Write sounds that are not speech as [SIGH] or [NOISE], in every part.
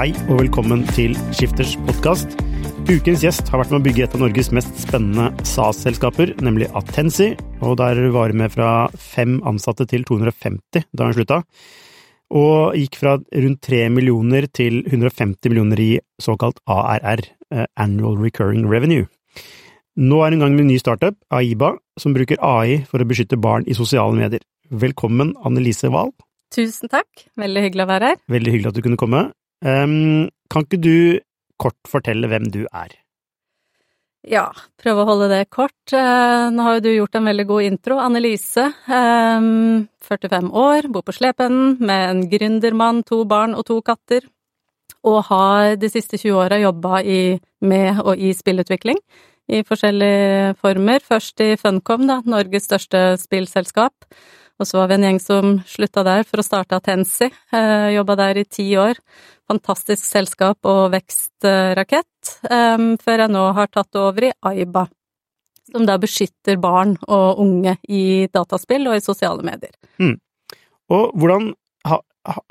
Hei og velkommen til Skifters podkast. Ukens gjest har vært med å bygge et av Norges mest spennende SAS-selskaper, nemlig Atensi. Og der var hun med fra fem ansatte til 250 da hun slutta. Og gikk fra rundt 3 millioner til 150 millioner i såkalt ARR, eh, Annual Recurring Revenue. Nå er hun i gang med en ny startup, Aiba, som bruker AI for å beskytte barn i sosiale medier. Velkommen, Annelise Wahl. Tusen takk, veldig hyggelig å være her. Veldig hyggelig at du kunne komme. Um, kan ikke du kort fortelle hvem du er? Ja, prøve å holde det kort. Uh, nå har jo du gjort en veldig god intro. Annelise, um, 45 år, bor på Slepen med en gründermann, to barn og to katter. Og har de siste 20 åra jobba med og i spillutvikling i forskjellige former. Først i Funcom, da, Norges største spillselskap. Og så var vi en gjeng som slutta der for å starte Atensi. Eh, Jobba der i ti år. Fantastisk selskap og vekstrakett. Eh, før jeg nå har tatt over i Aiba, som da beskytter barn og unge i dataspill og i sosiale medier. Mm. Og hvordan ha,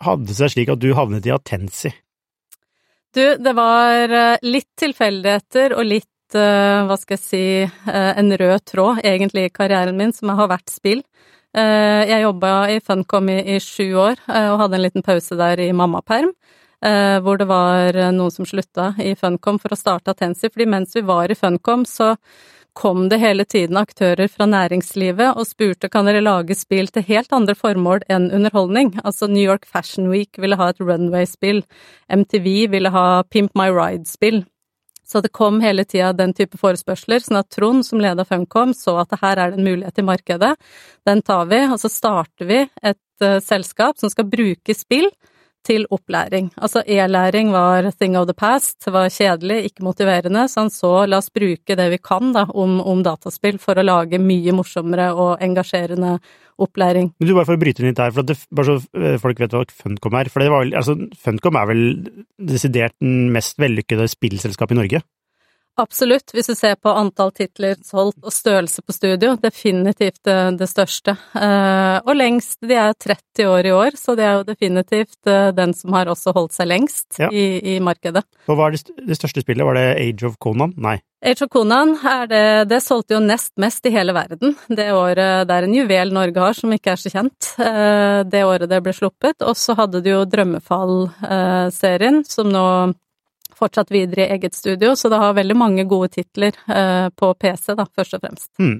hadde det seg slik at du havnet i Atensi? Du, det var eh, litt tilfeldigheter og litt, eh, hva skal jeg si, eh, en rød tråd egentlig i karrieren min, som har vært spill. Jeg jobba i Funcom i, i sju år, og hadde en liten pause der i mammaperm. Eh, hvor det var noen som slutta i Funcom for å starte Atensi. fordi mens vi var i Funcom, så kom det hele tiden aktører fra næringslivet og spurte kan dere lage spill til helt andre formål enn underholdning. Altså New York Fashion Week ville ha et runway-spill, MTV ville ha Pimp My Ride-spill. Så det kom hele tida den type forespørsler, sånn at Trond, som leda Funcom, så at her er det en mulighet i markedet. Den tar vi, og så starter vi et uh, selskap som skal bruke spill til opplæring. Altså e-læring var thing of the past, var kjedelig, ikke motiverende, så han så la oss bruke det vi kan da, om, om dataspill for å lage mye morsommere og engasjerende opplæring. Men du, bare for å bryte inn litt her, for det, bare så eh, folk vet hva Funcom er. For det var, altså, Funcom er vel desidert den mest vellykkede spillselskapet i Norge? Absolutt, hvis du ser på antall titler solgt og størrelse på studio, definitivt det, største. Uh, og lengst, de er 30 år i år, så det er jo definitivt uh, den som har også holdt seg lengst ja. i, i, markedet. Og hva er det, største spillet? Var det Age of Conan? Nei. Age of Conan er det, det solgte jo nest mest i hele verden. Det året det er en juvel Norge har som ikke er så kjent. Uh, det året det ble sluppet. Og så hadde du jo Drømmefall-serien, som nå fortsatt videre i eget studio, så det har veldig mange gode titler eh, på PC, da, først og fremst. Mm.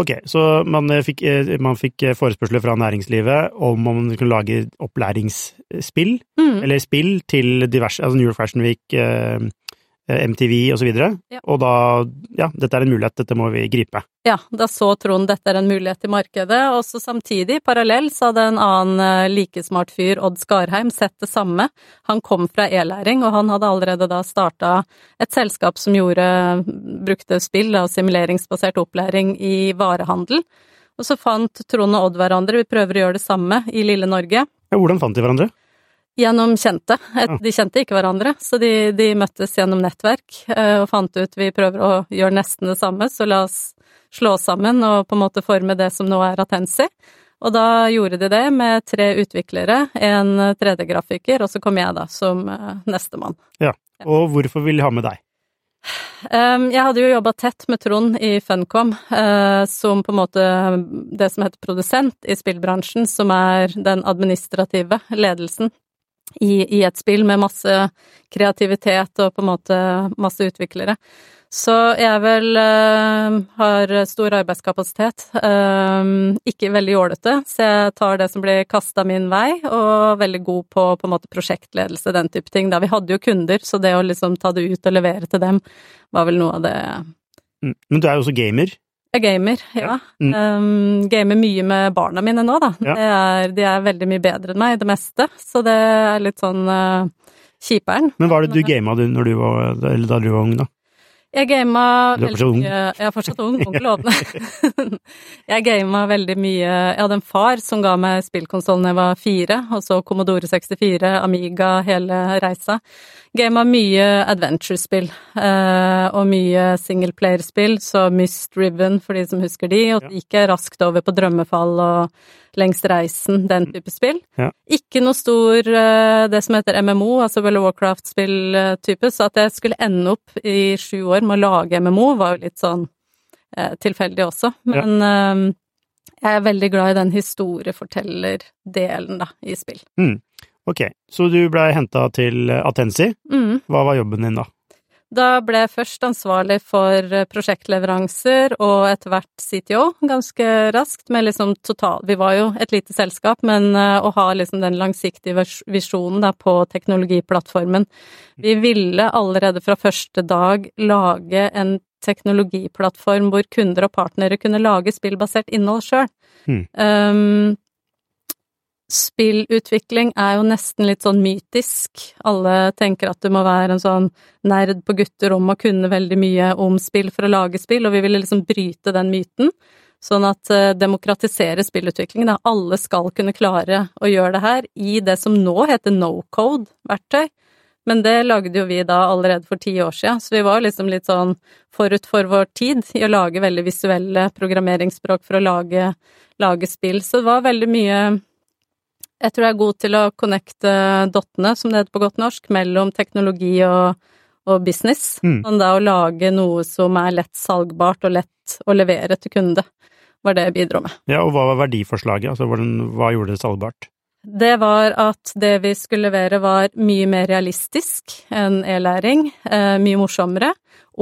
Ok, så man eh, fikk, eh, man fikk, forespørsler fra næringslivet om om man kunne lage opplæringsspill, mm. eller spill til diverse, altså New York Fashion Week, MTV osv. Og, ja. og da ja, dette er en mulighet, dette må vi gripe. Ja, da så Trond dette er en mulighet i markedet, og så samtidig, parallell, så hadde en annen eh, like smart fyr, Odd Skarheim, sett det samme. Han kom fra e-læring, og han hadde allerede da starta et selskap som gjorde, brukte spill og simuleringsbasert opplæring i varehandel. Og så fant Trond og Odd hverandre, vi prøver å gjøre det samme i lille Norge. Ja, hvordan fant de hverandre? Gjennom kjente. De kjente ikke hverandre, så de, de, møttes gjennom nettverk eh, og fant ut vi prøver å gjøre nesten det samme, så la oss slå sammen og på en måte forme det som nå er Atensi. Og da gjorde de det med tre utviklere, en 3D-grafiker, og så kom jeg da som eh, nestemann. Ja, og hvorfor vil de ha med deg? Um, jeg hadde jo jobba tett med Trond i Funcom, uh, som på en måte det som heter produsent i spillbransjen, som er den administrative ledelsen i, i et spill med masse kreativitet og på en måte masse utviklere. Så jeg vel uh, har stor arbeidskapasitet, uh, ikke veldig jålete, så jeg tar det som blir kasta min vei, og veldig god på på en måte prosjektledelse, den type ting. Da vi hadde jo kunder, så det å liksom ta det ut og levere til dem, var vel noe av det mm. Men du er jo også gamer? Jeg gamer, ja. Mm. Um, gamer mye med barna mine nå, da. Ja. Er, de er veldig mye bedre enn meg i det meste, så det er litt sånn uh, kjiperen. Men hva er det du gama når du var, da du var ung, da? Jeg gama veldig mye Jeg er fortsatt ung, onkel [LAUGHS] Åpne. [LAUGHS] jeg gama veldig mye Jeg hadde en far som ga meg spillkonsollen da jeg var fire, og så Commodore 64, Amiga, hele reisa. Gama mye adventure-spill, eh, og mye singleplayer-spill, så Myst Riven for de som husker de, og gikk jeg raskt over på Drømmefall og Lengst reisen, den type spill. Ja. Ikke noe stor eh, det som heter MMO, altså World of Warcraft-spill-type, så at jeg skulle ende opp i sju år med å lage MMO, var jo litt sånn eh, tilfeldig også. Men ja. eh, jeg er veldig glad i den historiefortellerdelen, da, i spill. Mm. Ok, så du blei henta til Atensi. Mm. Hva var jobben din da? Da ble jeg først ansvarlig for eh, prosjektleveranser og etter hvert CTO ganske raskt, med liksom total Vi var jo et lite selskap, men eh, å ha liksom den langsiktige visjonen da på teknologiplattformen Vi ville allerede fra første dag lage en teknologiplattform hvor kunder og partnere kunne lage spillbasert innhold sjøl. Mm. Um, Spillutvikling er jo nesten litt sånn mytisk. Alle tenker at du må være en sånn nerd på gutterom og kunne veldig mye om spill for å lage spill, og vi ville liksom bryte den myten. Sånn at uh, demokratisere spillutvikling, da. Alle skal kunne klare å gjøre det her i det som nå heter no code-verktøy. Men det lagde jo vi da allerede for ti år siden, så vi var liksom litt sånn forut for vår tid i å lage veldig visuelle programmeringsspråk for å lage, lage spill. Så det var veldig mye jeg tror jeg er god til å connecte dottene, som det heter på godt norsk, mellom teknologi og, og business. Mm. Sånn da å lage noe som er lett salgbart og lett å levere til kunde, var det jeg bidro med. Ja, og hva var verdiforslaget? Altså hva gjorde det salgbart? Det var at det vi skulle levere var mye mer realistisk enn e-læring, eh, mye morsommere,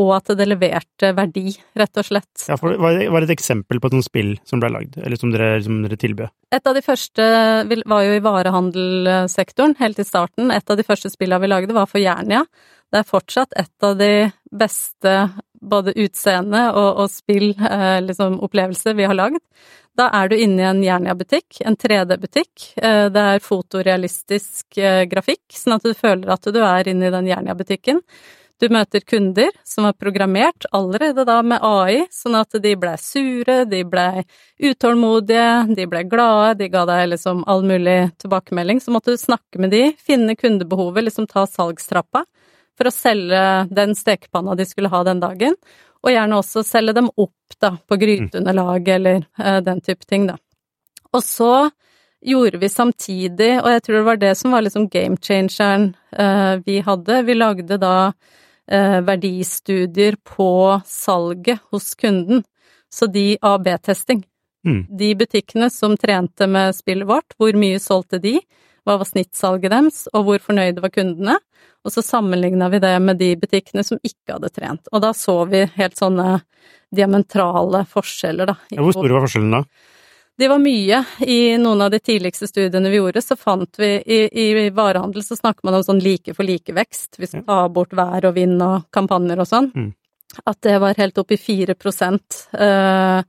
og at det leverte verdi, rett og slett. Ja, for Var det et eksempel på et sånt spill som ble lagd, eller som dere, som dere tilbød? Et av de første var jo i varehandelssektoren, helt i starten. Et av de første spillene vi lagde var for Jernia. Det er fortsatt et av de beste både utseende og, og spill, eh, liksom opplevelse, vi har lagd. Da er du inne i en Jernia-butikk, en 3D-butikk. Eh, det er fotorealistisk eh, grafikk, sånn at du føler at du er inne i den Jernia-butikken. Du møter kunder som var programmert allerede da med AI, sånn at de blei sure, de blei utålmodige, de blei glade, de ga deg liksom all mulig tilbakemelding. Så måtte du snakke med de, finne kundebehovet, liksom ta salgstrappa for å selge den stekepanna de skulle ha den dagen, og gjerne også selge dem opp da på gryteunderlag eller eh, den type ting, da. Og så gjorde vi samtidig, og jeg tror det var det som var liksom game changeren eh, vi hadde, vi lagde da Eh, verdistudier på salget hos kunden. Så de AB-testing. Mm. De butikkene som trente med spillet vårt, hvor mye solgte de, hva var snittsalget deres, og hvor fornøyde var kundene? Og så sammenligna vi det med de butikkene som ikke hadde trent. Og da så vi helt sånne diametrale forskjeller, da. Ja, hvor store var forskjellene da? Det var mye. I noen av de tidligste studiene vi gjorde, så fant vi I, i varehandel så snakker man om sånn like for like-vekst, hvis man tar bort vær og vind og kampanjer og sånn. Mm. At det var helt opp i 4 uh,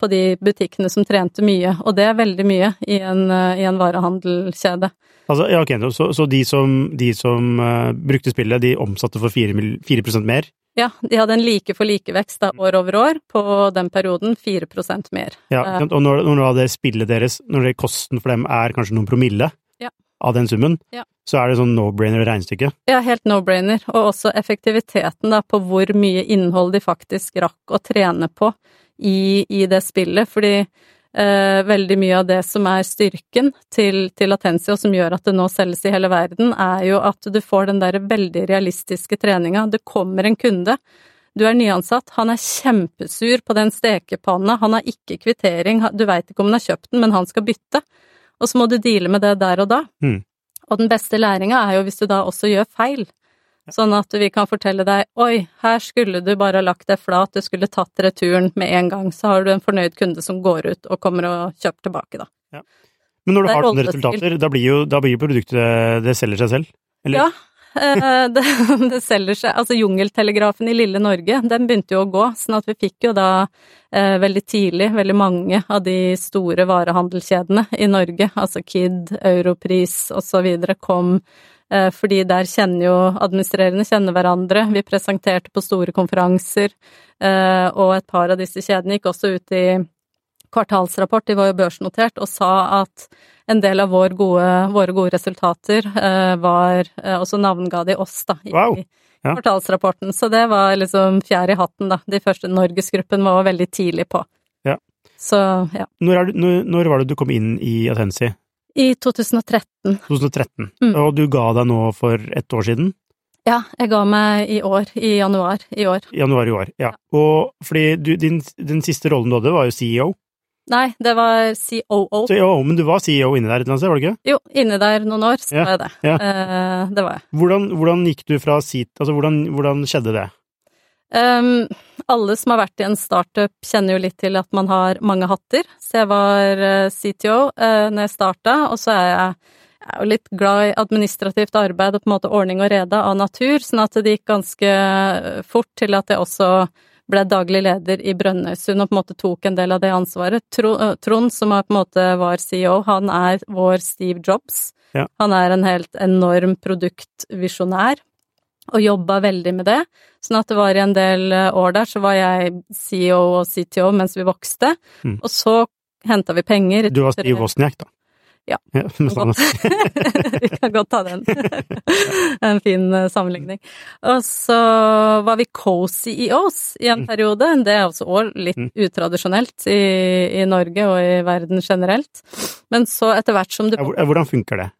på de butikkene som trente mye. Og det er veldig mye i en, uh, i en varehandelkjede. Altså, ja, okay, Så, så de som, de som uh, brukte spillet, de omsatte for 4, 4% mer? Ja, de hadde en like for like-vekst år over år, på den perioden 4% mer. Ja, eh. og når, når det spillet deres, når det kosten for dem er kanskje noen promille ja. av den summen, ja. så er det sånn no-brainer regnestykke? Ja, helt no-brainer, og også effektiviteten da, på hvor mye innhold de faktisk rakk å trene på i, i det spillet, fordi eh, veldig mye av det som er styrken til, til Atensio, som gjør at det nå selges i hele verden, er jo at du får den der veldig realistiske treninga. Det kommer en kunde, du er nyansatt, han er kjempesur på den stekepanna, han har ikke kvittering, du veit ikke om han har kjøpt den, men han skal bytte, og så må du deale med det der og da. Mm. Og den beste læringa er jo hvis du da også gjør feil. Sånn at vi kan fortelle deg oi, her skulle du bare lagt deg flat, du skulle tatt returen med en gang, så har du en fornøyd kunde som går ut og kommer og kjøper tilbake, da. Ja. Men når du har sånne resultater, da blir jo da blir produktet Det selger seg selv? Eller? Ja, eh, [LAUGHS] det, det selger seg. Altså Jungeltelegrafen i lille Norge, den begynte jo å gå, sånn at vi fikk jo da eh, veldig tidlig veldig mange av de store varehandelskjedene i Norge, altså Kid, Europris videre, kom fordi der kjenner jo administrerende kjenner hverandre. Vi presenterte på store konferanser, eh, og et par av disse kjedene gikk også ut i kvartalsrapport, de var jo børsnotert, og sa at en del av vår gode, våre gode resultater eh, var også Og så navnga de oss, da, i Wow. Ja. kvartalsrapporten. Så det var liksom fjær i hatten, da. De første Norgesgruppen var veldig tidlig på. Ja. Så ja. Når, du, når, når var det du kom inn i Atensi? I 2013. 2013. Mm. Og du ga deg nå for ett år siden? Ja, jeg ga meg i år. I januar i år. Januar i år, ja. Og fordi du, din, den siste rollen du hadde, var jo CEO. Nei, det var COO. Ja, men du var CEO inni der et eller annet sted, var du ikke? Jo, inni der noen år, så Ja, var jeg det. ja. Eh, det var jeg. Hvordan, hvordan gikk du fra sit... Altså, hvordan, hvordan skjedde det? Um, alle som har vært i en startup kjenner jo litt til at man har mange hatter, så jeg var eh, CTO uh, når jeg starta, og så er jeg, jeg er jo litt glad i administrativt arbeid og på en måte ordning og rede av natur, sånn at det gikk ganske eh, fort til at jeg også ble daglig leder i Brønnøysund og på en måte tok en del av det ansvaret. Eh, Trond, som på en måte var CEO, han er vår Steve Jobs. Ja. Han er en helt enorm produktvisjonær og jobba veldig med det. Sånn at det var i en del eh, år der så var jeg CEO og CTO mens vi vokste, Mm. og så henta vi penger. Du var Steve Wozniak, da? Ja. [LAUGHS] med sånn- [LAUGHS] vi kan godt ta den. [LAUGHS] en fin eh, sammenligning. Og så var vi co-CEOs i en Mm. periode. Det er også år litt Mm. utradisjonelt i, i Norge og i verden generelt. Men så etter hvert som du Ja, Hvordan funker det?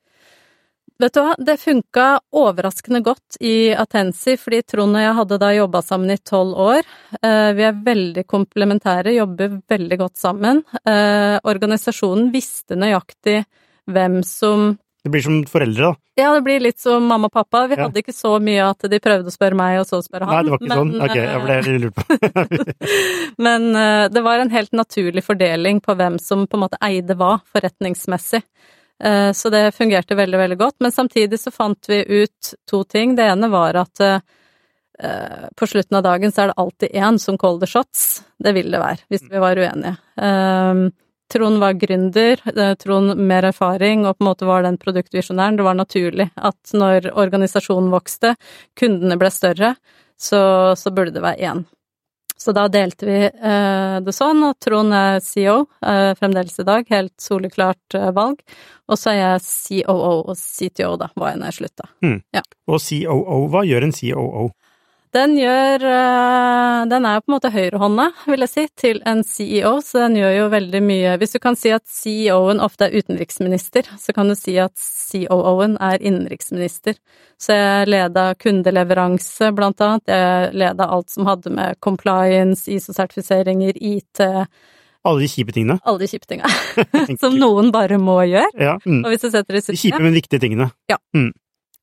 Vet du hva, det funka overraskende godt i Atensi, fordi Trond og jeg hadde da jobba sammen i tolv år. Eh, Vi er veldig komplementære, jobber veldig godt sammen. Eh, Organisasjonen visste nøyaktig hvem som Det blir som foreldre, da. Ja, det blir litt som mamma og pappa. Vi Ja. hadde ikke så mye at de prøvde å spørre meg, og så spørre han. Nei, det var ikke sånn? Ok, jeg ble litt lurt på. [LAUGHS] men eh, det var en helt naturlig fordeling på hvem som på en måte eide hva, forretningsmessig. Eh, Så det fungerte veldig, veldig godt. Men samtidig så fant vi ut to ting. Det ene var at eh, på slutten av dagen så er det alltid én som call the shots. Det vil det være, hvis vi var uenige. Eh, Trond var gründer, eh, Trond mer erfaring og på en måte var den produktvisjonæren. Det var naturlig at når organisasjonen vokste, kundene ble større, så, så burde det være én. Så da delte vi eh, det sånn, og Trond er CEO eh, fremdeles i dag, helt soleklart eh, valg. Og så er jeg COO og CTO, da, var jeg når jeg slutta. Og COO, hva gjør en COO? Den gjør eh, Den er jo på en måte høyrehånda, vil jeg si, til en CEO, så den gjør jo veldig mye Hvis du kan si at CEO-en ofte er utenriksminister, så kan du si at COO-en er innenriksminister. Så jeg leda kundeleveranse, blant annet. Jeg leda alt som hadde med compliance, ISO-sertifiseringer, IT Alle de kjipe tingene? Alle de kjipe tingene. [LAUGHS] som noen bare må gjøre. Ja. Mm. Og hvis du setter i De kjipe, men viktige tingene.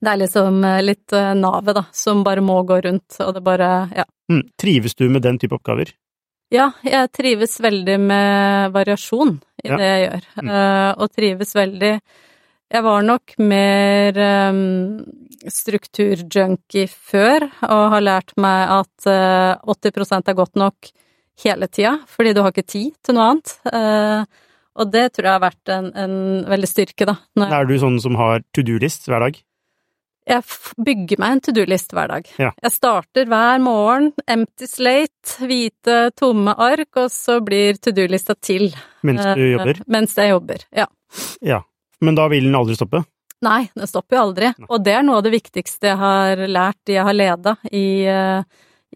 Det er liksom eh, litt eh, navet, da, som bare må gå rundt, og det bare Ja. Mm. Trives du med den type oppgaver? Ja, jeg trives veldig med variasjon i Ja. det jeg gjør, Mm. eh, og trives veldig Jeg var nok mer um, strukturjunkie før, og har lært meg at uh, 80% er godt nok hele tida, fordi du har ikke tid til noe annet. Uh, og det tror jeg har vært en, en veldig styrke, da. Er du sånn som har to do-list hver dag? Jeg bygger meg en to do-list hver dag. Ja. Jeg starter hver morgen, empty slate, hvite, tomme ark, og så blir to do-lista til. Mens du Eh, jobber? Mens jeg jobber, ja. Ja. Men da vil den aldri stoppe? Nei, den stopper jo aldri. Nei. Og det er noe av det viktigste jeg har lært, de jeg har leda i, eh,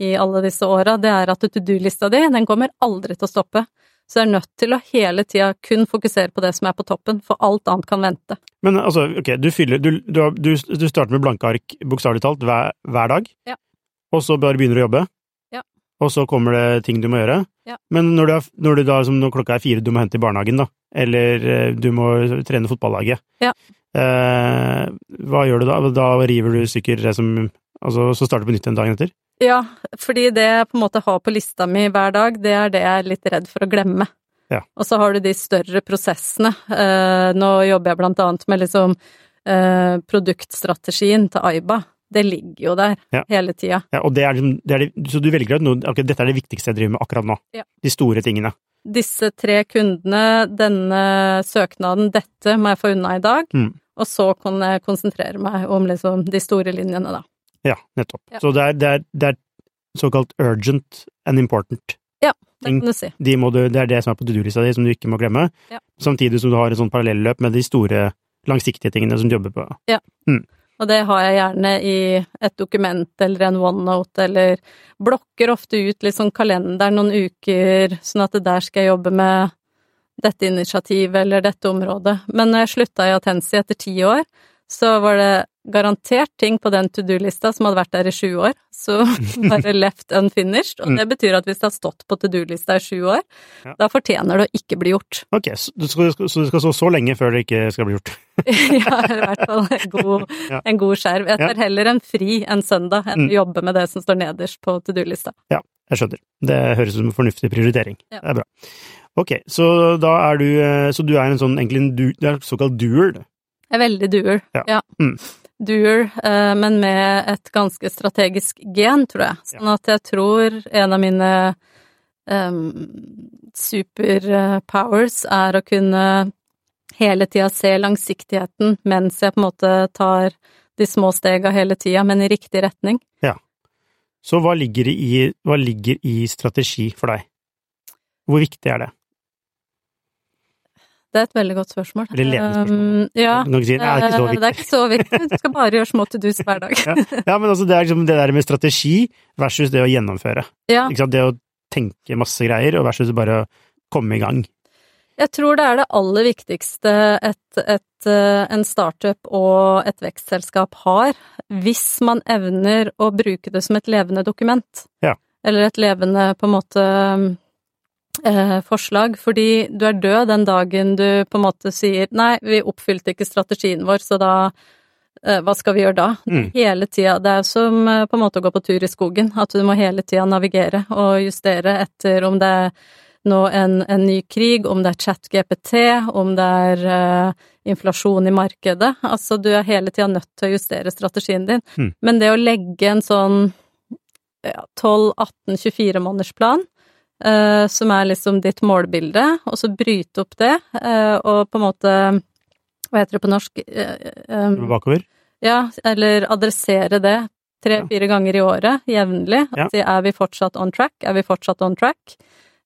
i alle disse åra, det er at to do-lista di, den kommer aldri til å stoppe. Så jeg er nødt til å hele tida kun fokusere på det som er på toppen, for alt annet kan vente. Men altså, ok, du fyller Du, du, du, du starter med blanke ark, bokstavelig talt, hver, hver dag, Ja. og så bare begynner du å jobbe, Ja. og så kommer det ting du må gjøre. Ja. Men når du, er, når du da, som når klokka er fire, du må hente i barnehagen, da, eller eh, du må trene fotballaget, Ja. eh, hva gjør du da? Da river du stykker det som Altså, så starter du på nytt en dag etter? Ja, fordi det jeg på en måte har på lista mi hver dag, det er det jeg er litt redd for å glemme. Ja. Og så har du de større prosessene. Eh, nå jobber jeg blant annet med liksom eh, produktstrategien til Aiba. Det ligger jo der Ja. hele tida. Ja, og det er liksom, det er så du velger ut noe, okay, dette er det viktigste jeg driver med akkurat nå? Ja. De store tingene? Disse tre kundene, denne søknaden, dette må jeg få unna i dag. Mm. Og så kan jeg konsentrere meg om liksom de store linjene, da. Ja, nettopp. Ja. Så det er, det, er, det er såkalt urgent and important. Ja, Det kan du si. De må du, det er det som er på to-do-lista di, som du ikke må glemme. Ja. Samtidig som du har et sånt parallelløp med de store, langsiktige tingene som du jobber på. Ja, Og det har jeg gjerne i et dokument eller en OneNote, eller blokker ofte ut litt sånn kalender noen uker, sånn at det der skal jeg jobbe med dette initiativet eller dette området. Men når jeg slutta i Atensi etter ti år, så var det garantert ting på den to do-lista som hadde vært der i sju år, så [LAUGHS] bare left unfinished. Og det betyr at hvis det har stått på to do-lista i sju år, Ja. da fortjener det å ikke bli gjort. Ok, så du skal, skal stå så lenge før det ikke skal bli gjort. [LAUGHS] ja, i hvert fall en god, Ja. en god skjerv. Jeg tar heller en fri en søndag enn Mm. å jobbe med det som står nederst på to do-lista. Ja, Jeg skjønner. Det høres ut som en fornuftig prioritering. Ja. Det er bra. Ok, så da er du eh, Så du er en sånn egentlig en du, du er såkalt doer. Jeg er veldig doer. Ja. Mm. Doer, eh, men med et ganske strategisk gen, tror jeg. Sånn at jeg tror en av mine um, superpowers er å kunne hele tida se langsiktigheten mens jeg på en måte tar de små stega hele tida, men i riktig retning. Ja. Så hva ligger, i, hva ligger i strategi for deg? Hvor viktig er det? Det er et veldig godt spørsmål. Eller ledende spørsmål. Um, ja. Kan det er ikke så viktig. Det er ikke så viktig. Du skal bare gjøre små to do's hver dag. Ja, ja men altså det er liksom det der med strategi versus det å gjennomføre. Ja? Det å tenke masse greier, og versus bare å komme i gang. jeg tror det er det aller viktigste et, et, eh, en startup og et vekstselskap har, hvis man evner å bruke det som et levende dokument. Ja. Eller et levende, på en måte, eh, forslag. Fordi du er død den dagen du på en måte sier nei, vi oppfylte ikke strategien vår, så da eh, hva skal vi gjøre da? Mm. Hele tida. Det er som eh, på en måte å gå på tur i skogen, at du må hele tida navigere og justere etter om det er nå en, en ny krig, om det er chat-GPT, om det er eh, inflasjon i markedet. Altså, du er hele tida nødt til å justere strategien din. Mm. Men det å legge en sånn ja, 12-18-24 eh, som er liksom ditt målbilde, og så bryte opp det, uh, og på en måte Hva heter det på norsk? Uh, Bakover. ja, eller adressere det tre-fire ganger i året, jevnlig. Ja. Si er vi fortsatt on track, er vi fortsatt on track?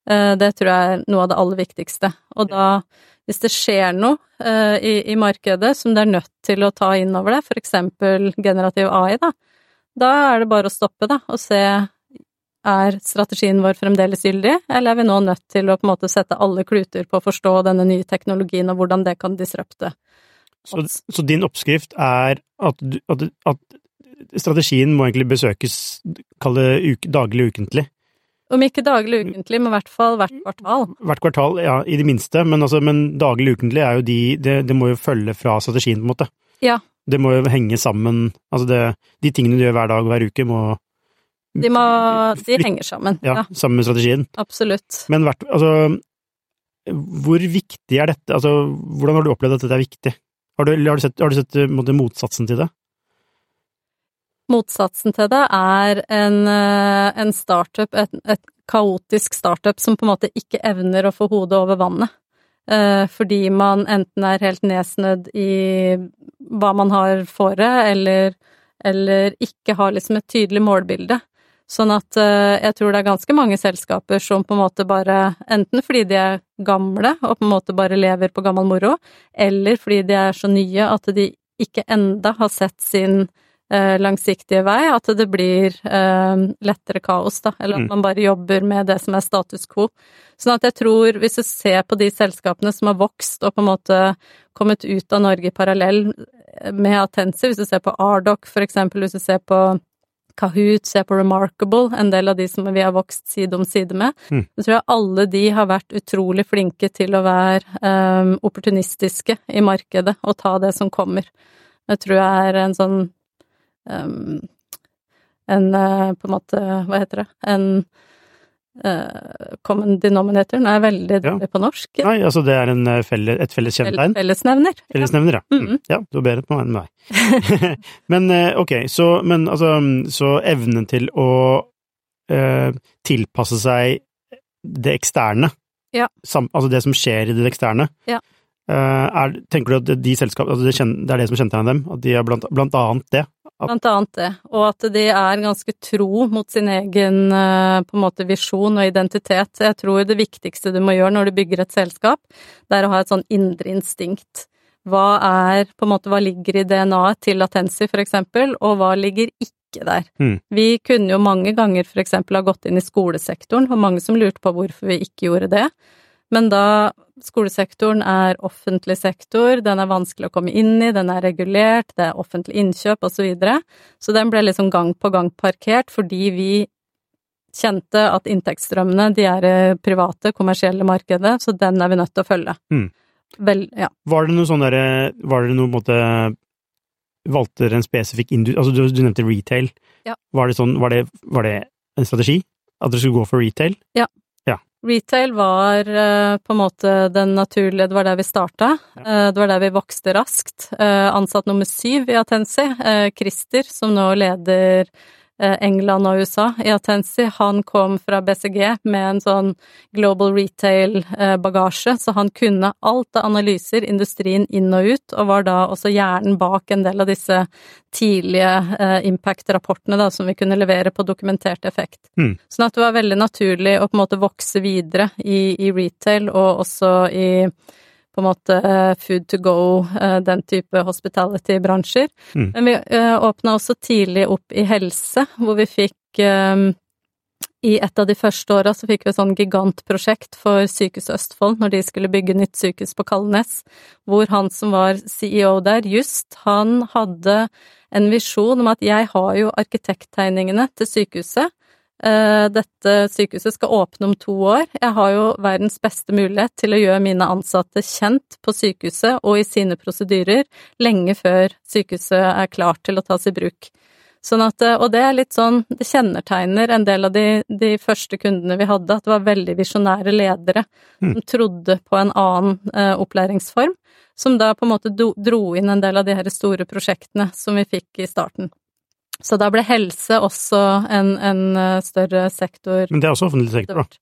Det tror jeg er noe av det aller viktigste. Og da, hvis det skjer noe i, i markedet som det er nødt til å ta inn over det, for eksempel generativ AI, da, da er det bare å stoppe, da, og se er strategien vår fremdeles gyldig, eller er vi nå nødt til å på en måte sette alle kluter på å forstå denne nye teknologien og hvordan det kan disrupte Så, så din oppskrift er at, at, at strategien må egentlig besøkes, kall det uke, daglig ukentlig. Om ikke daglig ukentlig, men i hvert fall hvert kvartal. Hvert kvartal, ja, i det minste, men, altså, men daglig ukentlig er jo de det, det må jo følge fra strategien, på en måte. Ja. Det må jo henge sammen, altså det, de tingene du gjør hver dag og hver uke må De, må, de henger sammen. ja, Ja, sammen med strategien. absolutt. Men hvert, altså, hvor viktig er dette, altså, hvordan har du opplevd at dette er viktig? Har du, har du sett, har du sett eh, måte, motsatsen til det? Motsatsen til det er en, eh, en startup, et, et kaotisk startup som på en måte ikke evner å få hodet over vannet. Eh, fordi man enten er helt nedsnødd i hva man har fore, eller, eller ikke har liksom et tydelig målbilde. Sånn at eh, jeg tror det er ganske mange selskaper som på en måte bare, enten fordi de er gamle og på en måte bare lever på gammel moro, eller fordi de er så nye at de ikke enda har sett sin eh, langsiktige vei, at det blir eh, lettere kaos, da, eller at Mm. man bare jobber med det som er status quo. Sånn at jeg tror, hvis du ser på de selskapene som har vokst og på en måte kommet ut av Norge i parallell med Atensi, hvis du ser på Ardoc for eksempel, hvis du ser på Kahoot, se på Remarkable, en del av de som vi har vokst side om side med, Mm. Jeg tror alle de har vært utrolig flinke til å være um, opportunistiske i markedet og ta det som kommer. Det tror jeg er en sånn um, En eh, på en måte, hva heter det, en eh, common denominator, er veldig veldig Ja. på norsk. Nei, altså det er en eh, felle, et felles kjennetegn. Fellesnevner. Fellesnevner, ja. Mm. Mhm. Ja, du er bedre på meg enn meg. [LAUGHS] men eh, ok, så, men altså, så evnen til å uh, tilpasse seg det eksterne, Ja. sam, altså det som skjer i det eksterne, Ja. Uh, er, tenker du at de selskap, altså det, det er det som kjennetegner dem? At de er blant, blant annet det? Blant annet det, og at de er ganske tro mot sin egen eh, på en måte visjon og identitet. Jeg tror det viktigste du må gjøre når du bygger et selskap, det er å ha et sånn indre instinkt. Hva er, på en måte, hva ligger i DNA-et til Latensi, for eksempel, og hva ligger ikke der? Mm. Vi kunne jo mange ganger for eksempel ha gått inn i skolesektoren, og mange som lurte på hvorfor vi ikke gjorde det. Men da skolesektoren er offentlig sektor, den er vanskelig å komme inn i, den er regulert, det er offentlig innkjøp osv. Så, videre. så den ble liksom gang på gang parkert fordi vi kjente at inntektsstrømmene, de er private, kommersielle markedet, så den er vi nødt til å følge. Mm. Vel, ja. Var det noe sånn derre Var det noe måte Valgte dere en spesifikk industri Altså, du, du nevnte retail. Ja. Var det sånn Var det, var det en strategi? At dere skulle gå for retail? Retail var eh, på en måte den naturlige, det var der vi starta. Eh, det var der vi vokste raskt. Eh, ansatt nummer syv i Atensi, Christer, som nå leder England og USA i Atensi, han kom fra BCG med en sånn global retail-bagasje, så han kunne alt av analyser, industrien inn og ut, og var da også hjernen bak en del av disse tidlige eh, impact-rapportene da, som vi kunne levere på dokumentert effekt. Mm. Sånn at det var veldig naturlig å på en måte vokse videre i, i retail, og også i på en måte eh, food to go, eh, den type hospitality-bransjer. Mm. Men vi eh, åpna også tidlig opp i helse, hvor vi fikk i et av de første åra så fikk vi et sånn gigantprosjekt for Sykehuset Østfold når de skulle bygge nytt sykehus på Kalnes, hvor han som var CEO der, Just, han hadde en visjon om at jeg har jo arkitekttegningene til sykehuset. Eh, Dette sykehuset skal åpne om to år. Jeg har jo verdens beste mulighet til å gjøre mine ansatte kjent på sykehuset og i sine prosedyrer lenge før sykehuset er klart til å tas i bruk. Sånn at, eh, og det er litt sånn, det kjennetegner en del av de, de første kundene vi hadde, at det var veldig visjonære ledere Mm. som trodde på en annen eh, opplæringsform, som da på en måte dro inn en del av de her store prosjektene som vi fikk i starten. Så da ble helse også en, en eh, større sektor. Men det er også offentlig sektor, da.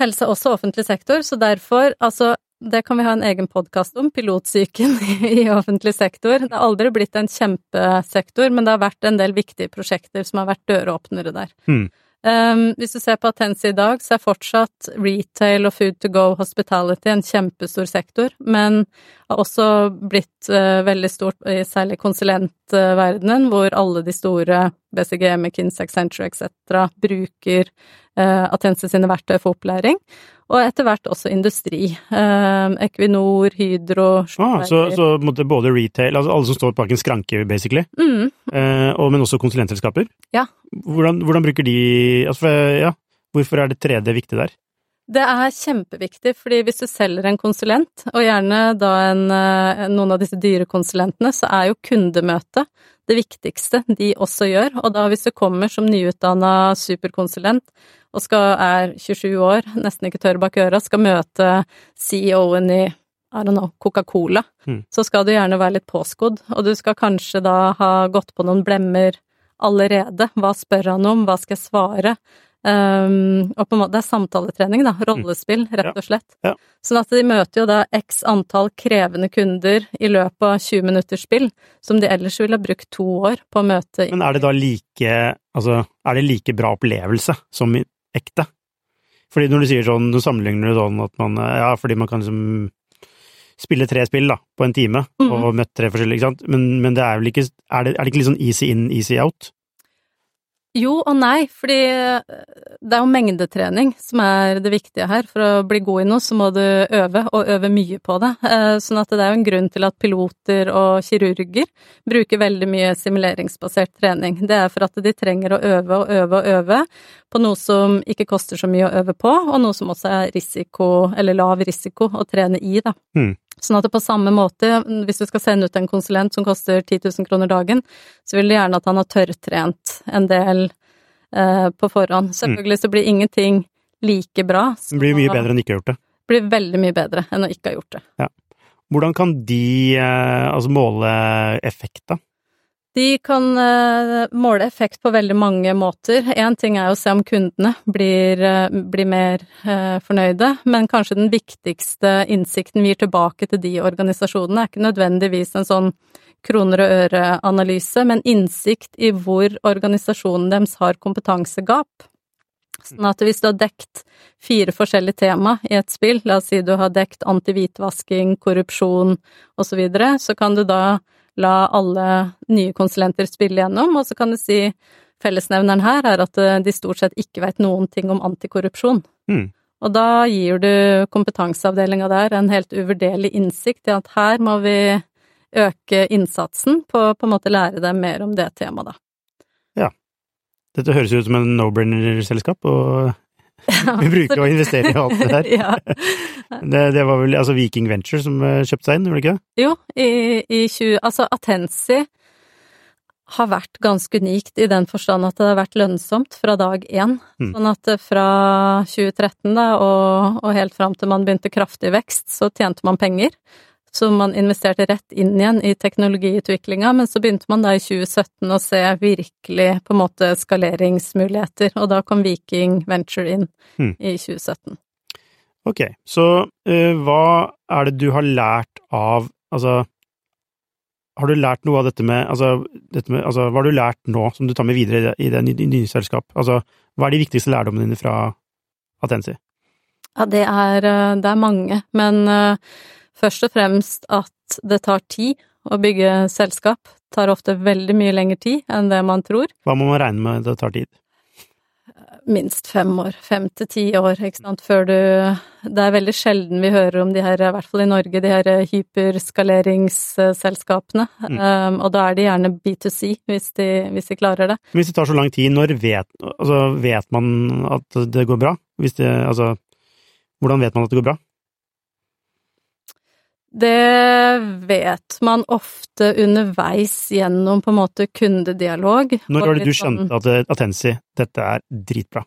Helse er også offentlig sektor, så derfor, altså, det kan vi ha en egen podkast om, pilotsyken [LAUGHS] i offentlig sektor. Det har aldri blitt en kjempesektor, men det har vært en del viktige prosjekter som har vært døråpnere der. Mm. Um, hvis du ser på Atensi i dag, så er fortsatt retail og food to go hospitality en kjempestor sektor, men har også blitt uh, veldig stort i særlig konsulentverdenen, hvor alle de store, BCG, McKinsey, Accenture etc., bruker uh, Atensi sine verktøy for opplæring. Og etter hvert også industri. Um, Equinor, Hydro Ah, så, så både retail, altså alle som står bak en skranke, basically, mm, eh, og, men også konsulentselskaper. Ja. Hvordan, hvordan bruker de altså, ja, Hvorfor er det 3D viktig der? Det er kjempeviktig, fordi hvis du selger en konsulent, og gjerne da en, eh, noen av disse dyre konsulentene, så er jo kundemøtet det viktigste de også gjør. Og da hvis du kommer som nyutdanna superkonsulent og skal, er 27 år, nesten ikke tørr bak øra, skal møte CEO-en i I don't know, Coca-Cola, Mm. så skal du gjerne være litt påskodd, og du skal kanskje da ha gått på noen blemmer allerede. Hva spør han om, hva skal jeg svare? Um, og på en måte, det er samtaletrening, da. Rollespill, rett og slett. Ja. Sånn at de møter jo da x antall krevende kunder i løpet av 20 minutters spill, som de ellers ville ha brukt to år på å møte. Men er det da like Altså, er det like bra opplevelse som ekte? Fordi når du sier sånn, du sammenligner det sånn at man Ja, fordi man kan liksom spille tre spill da, på en time, Mhm. og møtt tre forskjellige, ikke sant, men, men det er vel ikke er det, er det ikke litt sånn easy in, easy out? Jo og nei, fordi eh, det er jo mengdetrening som er det viktige her. For å bli god i noe, så må du øve, og øve mye på det. Eh, Sånn at det er jo en grunn til at piloter og kirurger bruker veldig mye simuleringsbasert trening. Det er for at de trenger å øve og øve og øve på noe som ikke koster så mye å øve på, og noe som også er risiko, eller lav risiko, å trene i, da. Mm. Sånn at det på samme måte, hvis du skal sende ut en konsulent som koster 10 000 kroner dagen, så vil du gjerne at han har tørrtrent en del eh, på forhånd. Selvfølgelig så blir ingenting like bra. Det blir mye bedre enn ikke å ha gjort det. Blir veldig mye bedre enn å ikke ha gjort det. Hvordan kan de eh, altså måle effekt, da? De kan eh, måle effekt på veldig mange måter. Én ting er å se om kundene blir, eh, blir mer eh, fornøyde, men kanskje den viktigste innsikten vi gir tilbake til de organisasjonene, er ikke nødvendigvis en sånn kroner og øre-analyse, men innsikt i hvor organisasjonen deres har kompetansegap. Sånn at hvis du har dekt fire forskjellige tema i et spill, la oss si du har dekt anti-hvitvasking, korrupsjon osv., så, videre, så kan du da la alle nye konsulenter spille gjennom, og så kan du si fellesnevneren her er at eh, de stort sett ikke vet noen ting om antikorrupsjon. Mm. Og da gir du kompetanseavdelinga der en helt uvurderlig innsikt i at her må vi øke innsatsen på på en måte lære dem mer om det temaet, da. Dette høres ut som en no-brainer-selskap, og vi bruker å investere i alt det der. [LAUGHS] ja. Det, det var vel altså Viking Venture som eh, kjøpte seg inn, gjorde det ikke det? Jo, i, i 20... Altså, Atensi har vært ganske unikt i den forstand at det har vært lønnsomt fra dag én. Mm. Sånn at eh, fra 2013 da, og, og helt fram til man begynte kraftig vekst, så tjente man penger. Så man investerte rett inn igjen i teknologiutviklinga, men så begynte man da i 2017 å se virkelig på en måte skaleringsmuligheter, og da kom Viking Venture inn hmm. i 2017. Ok, så uh, hva er det du har lært av Altså, har du lært noe av dette med Altså, dette med, altså hva har du lært nå som du tar med videre i det, i det nye, nye selskap? Altså, hva er de viktigste lærdommene dine fra Atensi? Ja, det er, eh, det er mange, men eh, først og fremst at det tar tid å bygge selskap. Det tar ofte veldig mye lengre tid enn det man tror. Hva må man regne med det tar tid? Minst fem år, fem til ti år, ikke sant, før du Det er veldig sjelden vi hører om de her, i hvert fall i Norge, de her hyperskaleringsselskapene. Mm. Um, og da er de gjerne B2C, hvis de, hvis de klarer det. Hvis det tar så lang tid, når vet, altså, vet man at det går bra? Hvis det, altså, hvordan vet man at det går bra? Det vet man ofte underveis gjennom på en måte kundedialog. Når var det du litt sånn- skjønte at eh, Atensi, dette er dritbra?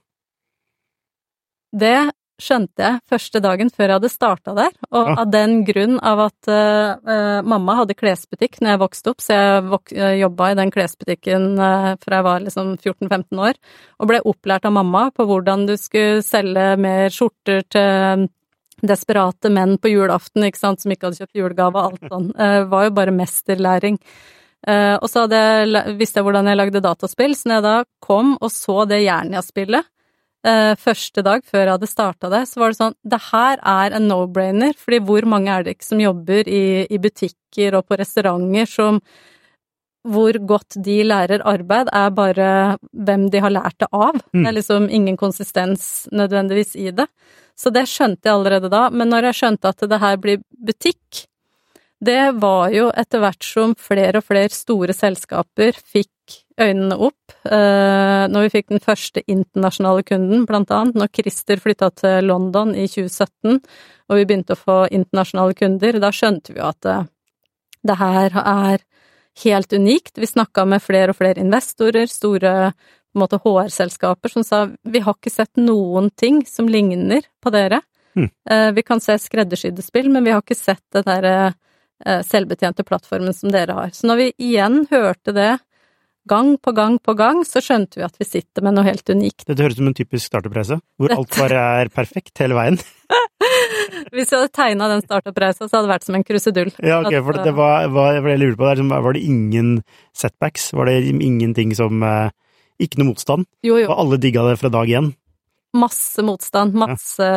Det skjønte jeg første dagen før jeg hadde starta der, og Ja. av den grunn av at eh, mamma hadde klesbutikk når jeg vokste opp, så jeg vok uh, jobba i den klesbutikken uh, fra jeg var liksom 14-15 år, og ble opplært av mamma på hvordan du skulle selge mer skjorter til desperate menn på julaften, ikke sant, som ikke hadde kjøpt julegave og alt sånn. Uh, var jo bare mesterlæring. Eh, og så hadde jeg, visste jeg hvordan jeg lagde dataspill, så når jeg da kom og så det Jernia-spillet eh, første dag før jeg hadde starta det, så var det sånn Det her er en no-brainer, fordi hvor mange er det ikke som jobber i, i butikker og på restauranter som hvor godt de lærer arbeid, er bare hvem de har lært det av. Mm. Det er liksom ingen konsistens nødvendigvis i det. Så det skjønte jeg allerede da. Men når jeg skjønte at det her blir butikk, det var jo etter hvert som flere og flere store selskaper fikk øynene opp. Eh, når vi fikk den første internasjonale kunden, blant annet når Christer flytta til London i 2017, og vi begynte å få internasjonale kunder, da skjønte vi jo at det, det her er helt unikt. Vi snakka med flere og flere investorer, store HR-selskaper, som sa vi har ikke sett noen ting som ligner på dere. Eh, vi kan se skreddersydde spill, men vi har ikke sett den derre eh, selvbetjente plattformen som dere har. Så når vi igjen hørte det gang på gang på gang, så skjønte vi at vi sitter med noe helt unikt. Dette høres ut som en typisk startup-reise, hvor alt bare er perfekt hele veien. [LAUGHS] Hvis jeg hadde tegna den startup-reisa, så hadde det vært som en krusedull. Ja, ok, for det var, var, det jeg lurer på, det var det ingen setbacks? Var det ingenting som eh, Ikke noe motstand? Jo, jo. Og alle digga det fra dag én? masse motstand, masse,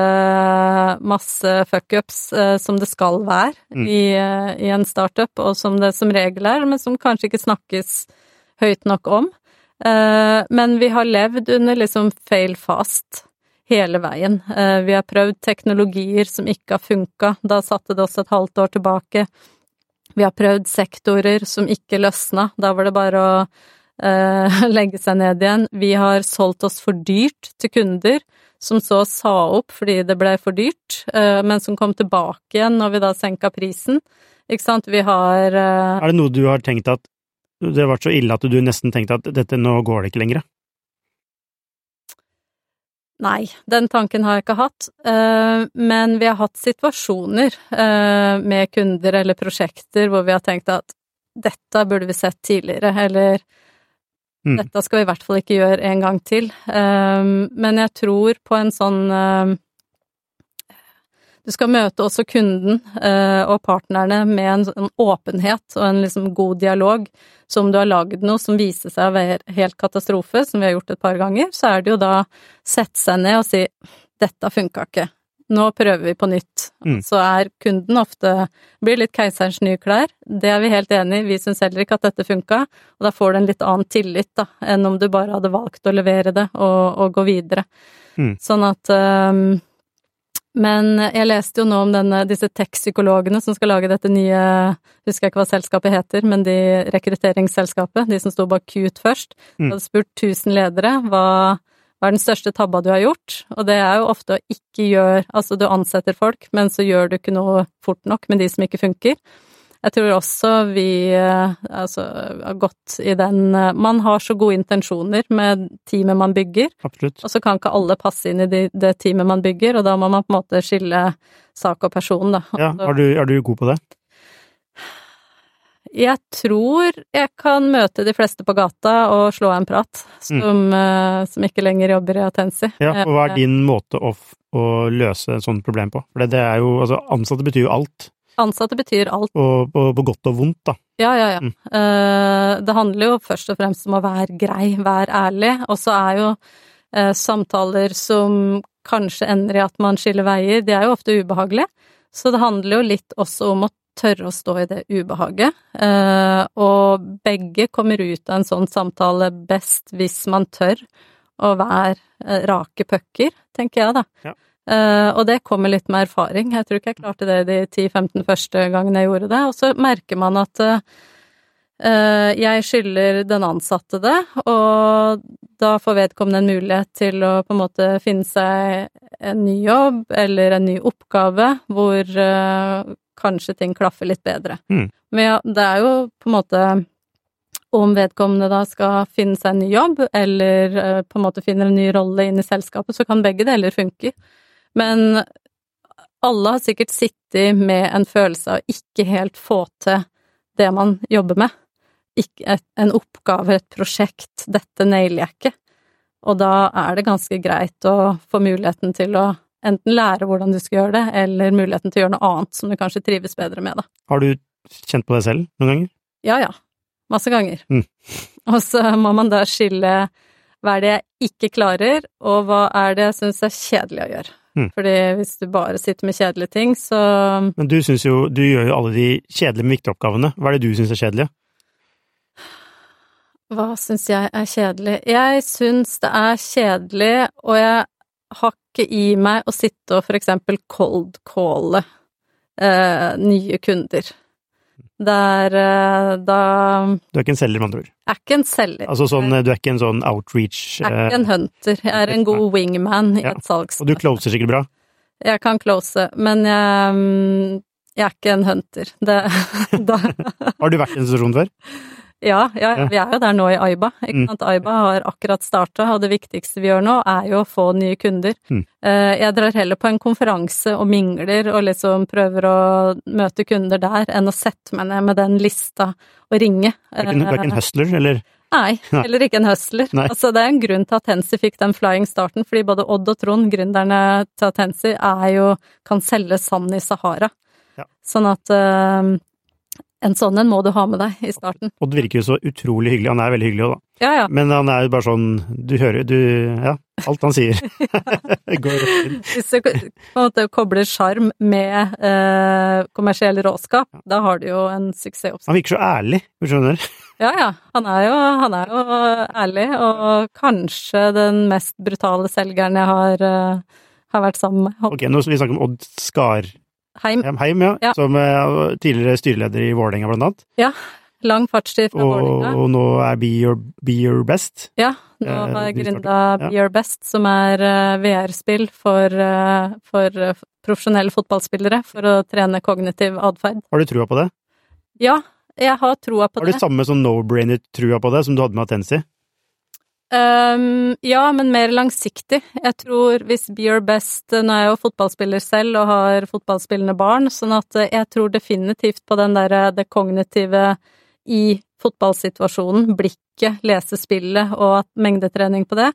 masse fuckups eh, som det skal være Mm. i, eh, i en startup, og som det som regel er, men som kanskje ikke snakkes høyt nok om. Eh, men vi har levd under liksom fail fast hele veien. Eh, vi har prøvd teknologier som ikke har funka, da satte det oss et halvt år tilbake. Vi har prøvd sektorer som ikke løsna, da var det bare å eh, [LAUGHS] legge seg ned igjen. Vi har solgt oss for dyrt til kunder, som så sa opp fordi det ble for dyrt, eh, men som kom tilbake igjen når vi da senka prisen. Ikke sant, vi har eh, Er det noe du har tenkt at det har vært så ille at du nesten tenkte at dette, nå går det ikke lenger? Nei, den tanken har jeg ikke hatt, eh, men vi har hatt situasjoner eh, med kunder eller prosjekter hvor vi har tenkt at dette burde vi sett tidligere, eller Mm. dette skal vi i hvert fall ikke gjøre en gang til. Eh, Men jeg tror på en sånn Du skal møte også kunden eh, og partnerne med en en åpenhet og en liksom god dialog. Så om du har lagd noe som viser seg å være helt katastrofe, som vi har gjort et par ganger, så er det jo da sette seg ned og si dette funka ikke, nå prøver vi på nytt. Mm. Så er kunden ofte blir litt keiserens nye klær, det er vi helt enig i, vi syns heller ikke at dette funka, og da får du en litt annen tillit da, enn om du bare hadde valgt å levere det og, og gå videre. Mm. Sånn at um, men jeg leste jo nå om denne, disse tech-psykologene som skal lage dette nye Husker jeg ikke hva selskapet heter, men de rekrutteringsselskapet, de som sto bak Cute først. Mm. hadde spurt 1000 ledere hva, hva er den største tabba du har gjort, og det er jo ofte å ikke gjøre Altså, du ansetter folk, men så gjør du ikke noe fort nok med de som ikke funker. Jeg tror også vi eh, altså, har gått i den eh, Man har så gode intensjoner med teamet man bygger, Absolutt. og så kan ikke alle passe inn i det, det teamet man bygger, og da må man på en måte skille sak og person, da. Ja, er du, er du god på det? Jeg tror jeg kan møte de fleste på gata og slå en prat, som, eh, som ikke lenger jobber i Atensi. Ja, og hva er din måte å, å løse et sånt problem på? For det, det er jo, altså ansatte betyr jo alt, Ansatte betyr alt. og på, på godt og vondt, da. Ja, ja, ja. Mm. Eh, det handler jo først og fremst om å være grei, være ærlig, og så er jo eh, samtaler som kanskje ender i at man skiller veier, de er jo ofte ubehagelige. Så det handler jo litt også om å tørre å stå i det ubehaget. Eh, og begge kommer ut av en sånn samtale best hvis man tør å være rake pucker, tenker jeg da. Ja. Eh, og det kommer litt med erfaring. Jeg tror ikke jeg klarte det de 10-15 første gangene jeg gjorde det. Og så merker man at eh, jeg skylder den ansatte det, og da får vedkommende en mulighet til å på en måte finne seg en ny jobb eller en ny oppgave hvor uh, kanskje ting klaffer litt bedre. Mm. Men ja, det er jo på en måte om vedkommende da skal finne seg en ny jobb, eller på en måte finner en ny rolle inn i selskapet, så kan begge deler funke. Men alle har sikkert sittet med en følelse av ikke helt få til det man jobber med. Ikke en oppgave, et prosjekt, dette nailer jeg ikke. Og da er det ganske greit å få muligheten til å enten lære hvordan du skal gjøre det, eller muligheten til å gjøre noe annet som du kanskje trives bedre med, da. Har du kjent på det selv noen ganger? Ja, ja. Masse ganger. Mm. [LAUGHS] Og så må man da skille hva er det jeg ikke klarer, og hva er det jeg syns er kjedelig å gjøre. Mm. Fordi hvis du bare sitter med kjedelige ting, så Men du syns jo, du gjør jo alle de kjedelige, men viktige oppgavene. Hva er det du syns er kjedelig? Hva syns jeg er kjedelig? Jeg syns det er kjedelig, og jeg har ikke i meg å sitte og for eksempel cold calle eh, nye kunder. Der eh, da Du er ikke en selger, med andre ord. Er ikke en selger. Altså sånn, du er ikke en sånn outreach Jeg er eh, ikke en hunter. Jeg er en god wingman i Ja. et salgsmøte. Og du closer sikkert bra. Jeg kan close, men jeg, mm, jeg er ikke en hunter. Det, [LAUGHS] Har du vært i en situasjon før? Ja, ja, vi er jo der nå i Aiba. Ikke Mm. sant? Aiba har akkurat starta, og det viktigste vi gjør nå, er jo å få nye kunder. Mm. Eh, Jeg drar heller på en konferanse og mingler og liksom prøver å møte kunder der, enn å sette meg ned med den lista og ringe. Du er ikke, en- en hustler, eller? [LAUGHS] Nei, heller ikke en hustler. Nei. Altså, det er en grunn til at Tensi fikk den flying starten, fordi både Odd og Trond, gründerne til Tensi, er jo kan selge sand i Sahara. Ja. Sånn at eh, en sånn en må du ha med deg i starten. Odd virker jo så utrolig hyggelig. Han er veldig hyggelig òg, da. Ja, ja. Men han er jo bare sånn Du hører du Ja. Alt han sier. [LAUGHS] går rett inn. Hvis du på en måte kobler sjarm med eh, kommersiell råskap, da har du jo en suksessoppskrift. Han virker så ærlig, du skjønner. [LAUGHS] Ja, ja. Han er, jo, han er jo ærlig, og kanskje den mest brutale selgeren jeg har, uh, har vært sammen med. Ok, nå skal vi snakke om Odd Skarheim, Heim. ja, Ja. som er tidligere styreleder i Vålerenga, blant annet. Ja. Lang fartstid fra Vålerenga. og nå er Be Your, Be Your Best. Ja, nå Eh, har jeg gründa. Be Your Best, som er eh, VR-spill for, eh, for eh, profesjonelle fotballspillere for å trene kognitiv atferd. Har du trua på det? Ja, jeg har troa på det. Har du det. samme sånn no-brainer-trua på det som du hadde med Atensi? Um, ja, men mer langsiktig. Jeg tror hvis Be Your Best Nå er jeg jo fotballspiller selv og har fotballspillende barn, sånn at eh, jeg tror definitivt på den derre det kognitive i fotballsituasjonen, blikket, lese spillet og mengdetrening på det.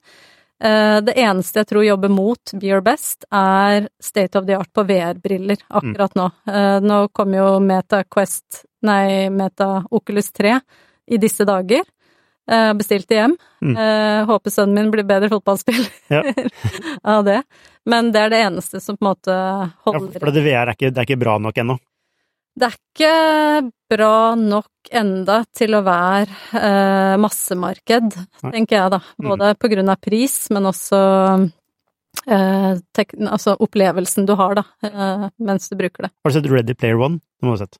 Eh, Det eneste jeg tror jobber mot Be Your Best, er state of the art på VR-briller akkurat nå. Eh, Nå kommer jo Meta Quest, nei, Meta Oculus 3 i disse dager. Eh, Bestilte hjem. Mm. Eh, Håper sønnen min blir bedre fotballspiller Ja. [LAUGHS] av det. Men det er det eneste som på en måte Ja, holder for det VR er ikke, det er ikke bra nok ennå. det er ikke bra nok enda til å være eh, massemarked, tenker jeg da. Både på grunn av pris, men også eh, altså opplevelsen du har da, eh, mens du bruker det. Har du sett Ready Player One? Det må du ha sett.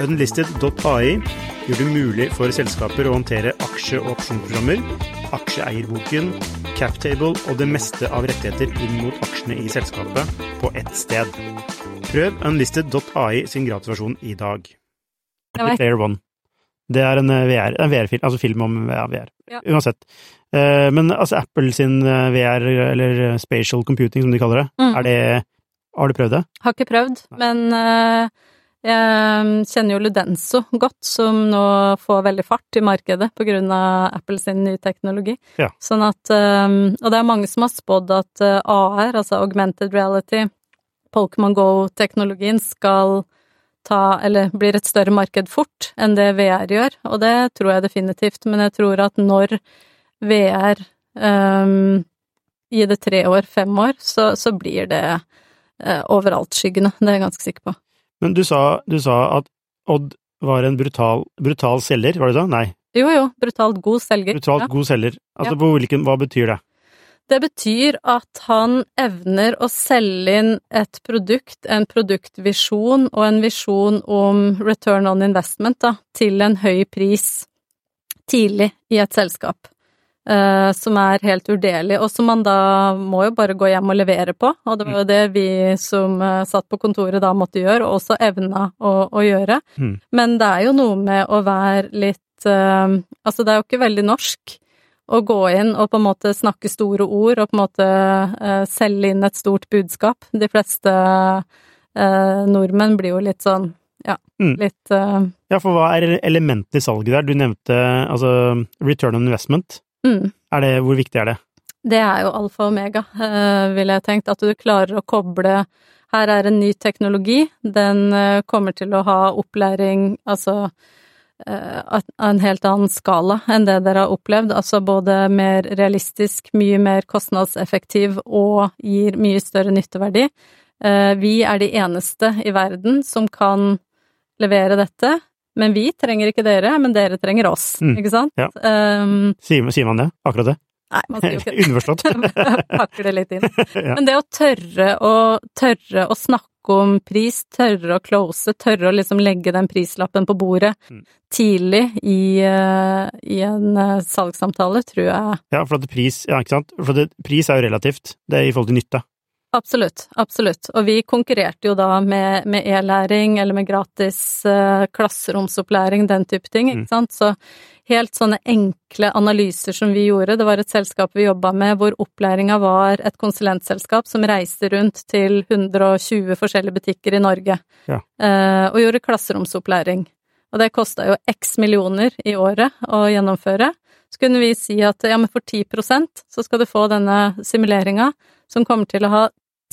Unlisted.ai gjør det mulig for selskaper å håndtere aksje- og opsjonsprogrammer, aksjeeierboken, captable og det meste av rettigheter inn mot aksjene i selskapet på ett sted. Prøv unlisted.ai sin gratisversjon i dag. Player One. Det er en eh, VR, en VR-film, altså film om VR. Ja. Uansett. Eh, Men altså Apple sin eh, VR, eller spatial computing som de kaller det, Mm. er det Har du prøvd det? Har ikke prøvd, men eh, jeg kjenner jo Ludenso godt, som nå får veldig fart i markedet på grunn av Apples nye teknologi. Ja. Sånn at eh, Og det er mange som har spådd at eh, AR, altså augmented reality, Pokémon Go-teknologien, skal ta, eller blir et større marked fort enn det VR gjør, og det tror jeg definitivt, men jeg tror at når VR um, Gi det tre år, fem år, så, så blir det overalt overaltskyggende, det er jeg ganske sikker på. Men du sa, du sa at Odd var en brutal, brutal selger, var det så? Nei, Jo, jo, brutalt god selger. brutalt Ja. god selger. Altså, Ja. på hvilken, hva betyr det? Det betyr at han evner å selge inn et produkt, en produktvisjon og en visjon om return on investment, da, til en høy pris tidlig i et selskap. Eh, som er helt uvurderlig, og som man da må jo bare gå hjem og levere på. Og det var jo det vi som eh, satt på kontoret da måtte gjøre, og også evna å, å gjøre. Mm. Men det er jo noe med å være litt uh, Altså, det er jo ikke veldig norsk å gå inn og på en måte snakke store ord og på en måte selge inn et stort budskap. De fleste nordmenn blir jo litt sånn, ja, Mm. litt Ja, for hva er elementene i salget der? Du nevnte altså return on investment. Mm. Det, hvor viktig er det? Det er jo alfa og omega, [LAUGHS] eh, ville jeg tenkt. At du klarer å koble Her er en ny teknologi, den eh, kommer til å ha opplæring, altså eh, av en helt annen skala enn det dere har opplevd. Altså både mer realistisk, mye mer kostnadseffektiv og gir mye større nytteverdi. Vi er de eneste i verden som kan levere dette. Men vi trenger ikke dere, men dere trenger oss, Mm, ikke sant? ja. Um, Sier, sier man det? Akkurat det? nei, man sier jo ikke [LAUGHS] det. Underforstått. [LAUGHS] pakker det litt inn. [LAUGHS] Ja. Men det å tørre å, tørre å snakke om pris, tørre å close, tørre å liksom legge den prislappen på bordet Mm. tidlig i, eh, i en eh, salgssamtale, tror jeg Ja, for at pris, ja, ikke sant? For at pris er jo relativt, det er i forhold til nytte. Absolutt, absolutt. Og vi konkurrerte jo da med, med e-læring eller med gratis uh, klasseromsopplæring, den type ting, ikke Mm. sant. Så helt sånne enkle analyser som vi gjorde, det var et selskap vi jobba med hvor opplæringa var et konsulentselskap som reiste rundt til 120 forskjellige butikker i Norge Ja. uh, og gjorde klasseromsopplæring. Og det kosta jo x millioner i året å gjennomføre. Så kunne vi si at ja, men for 10% så skal du få denne simuleringa, som kommer til å ha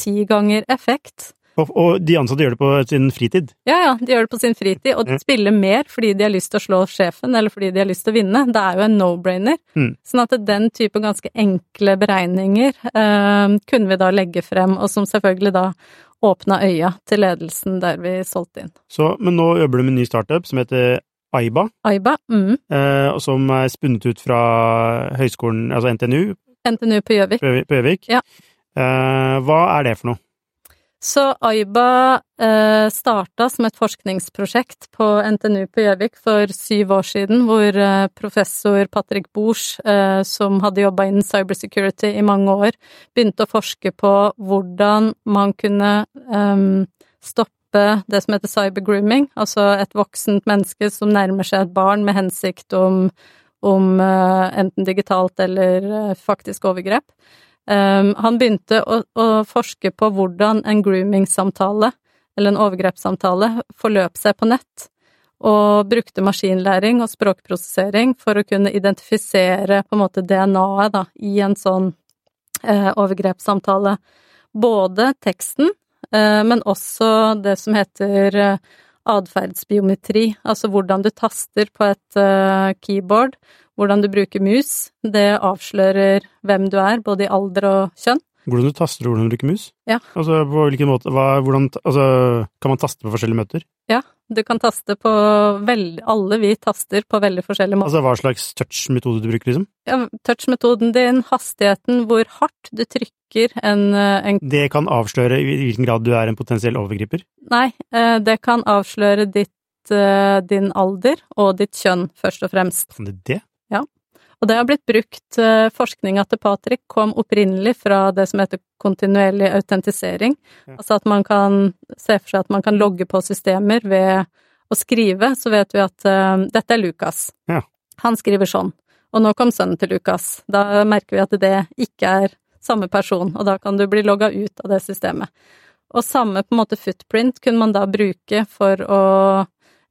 ti ganger effekt. Og, og de ansatte gjør det på sin fritid. Ja, ja, de gjør det på sin fritid, og de Ja. spiller mer fordi de har lyst til å slå sjefen, eller fordi de har lyst til å vinne. Det er jo en no-brainer. Mm. Sånn at den type ganske enkle beregninger eh, kunne vi da legge frem, og som selvfølgelig da åpna øya til ledelsen der vi solgte inn. Så, men nå jobber du med en ny startup som heter Aiba, Aiba, mm, eh, og som er spunnet ut fra høyskolen, altså NTNU NTNU på Gjøvik. på Gjøvik- på Gjøvik. Ja. Eh, hva er det for noe? Så Aiba eh, starta som et forskningsprosjekt på NTNU på Gjøvik for syv år siden, hvor eh, professor Patrick Boers, eh, som hadde jobba innen cybersecurity i mange år, begynte å forske på hvordan man kunne eh, stoppe det som heter cybergrooming, altså et voksent menneske som nærmer seg et barn med hensikt om, om eh, enten digitalt eller eh, faktisk overgrep. Um, han begynte å, å forske på hvordan en grooming-samtale, eller en overgrepssamtale, forløp seg på nett, og brukte maskinlæring og språkprosessering for å kunne identifisere på en måte DNA-et da, i en sånn eh, overgrepssamtale. Både teksten, eh, men også det som heter eh, atferdsbiometri, altså hvordan du taster på et eh, keyboard, hvordan du bruker mus. Det avslører hvem du er, både i alder og kjønn. Hvordan du taster og hvordan du bruker mus? Ja. Altså, på hvilken måte, hva, hvordan, altså, kan man taste på forskjellige møter? Ja, du kan taste på veldig Alle vi taster på veldig forskjellige måter. Altså, hva slags touch-metode du bruker, liksom? Ja, Touch-metoden din, hastigheten, hvor hardt du trykker en, eh, en Det kan avsløre i hvilken grad du er en potensiell overgriper. Nei, eh, det kan avsløre ditt, eh, din alder og ditt kjønn, først og fremst. Kan det det? Og det har blitt brukt eh, Forskninga til Patrick kom opprinnelig fra det som heter kontinuerlig autentisering. Ja. Altså at man kan se for seg at man kan logge på systemer ved å skrive, så vet vi at uh, dette er Lukas. Ja. Han skriver sånn. Og nå kom sønnen til Lukas. Da merker vi at det ikke er samme person, og da kan du bli logga ut av det systemet. Og samme på en måte footprint kunne man da bruke for å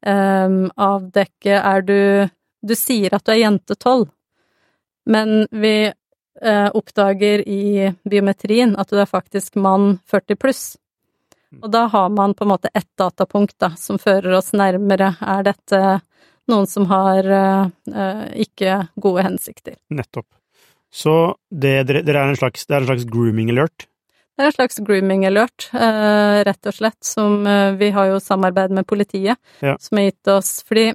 um, avdekke Er du Du sier at du er jente tolv, men vi eh, oppdager i biometrien at du er faktisk mann 40 pluss. Og da har man på en måte ett datapunkt da, som fører oss nærmere. Er dette noen som har eh, ikke gode hensikter? Nettopp. Så det, dere er en slags, det er en slags grooming alert? Det er en slags grooming alert, eh, rett og slett, som eh, vi har jo samarbeid med politiet, Ja. som har gitt oss Fordi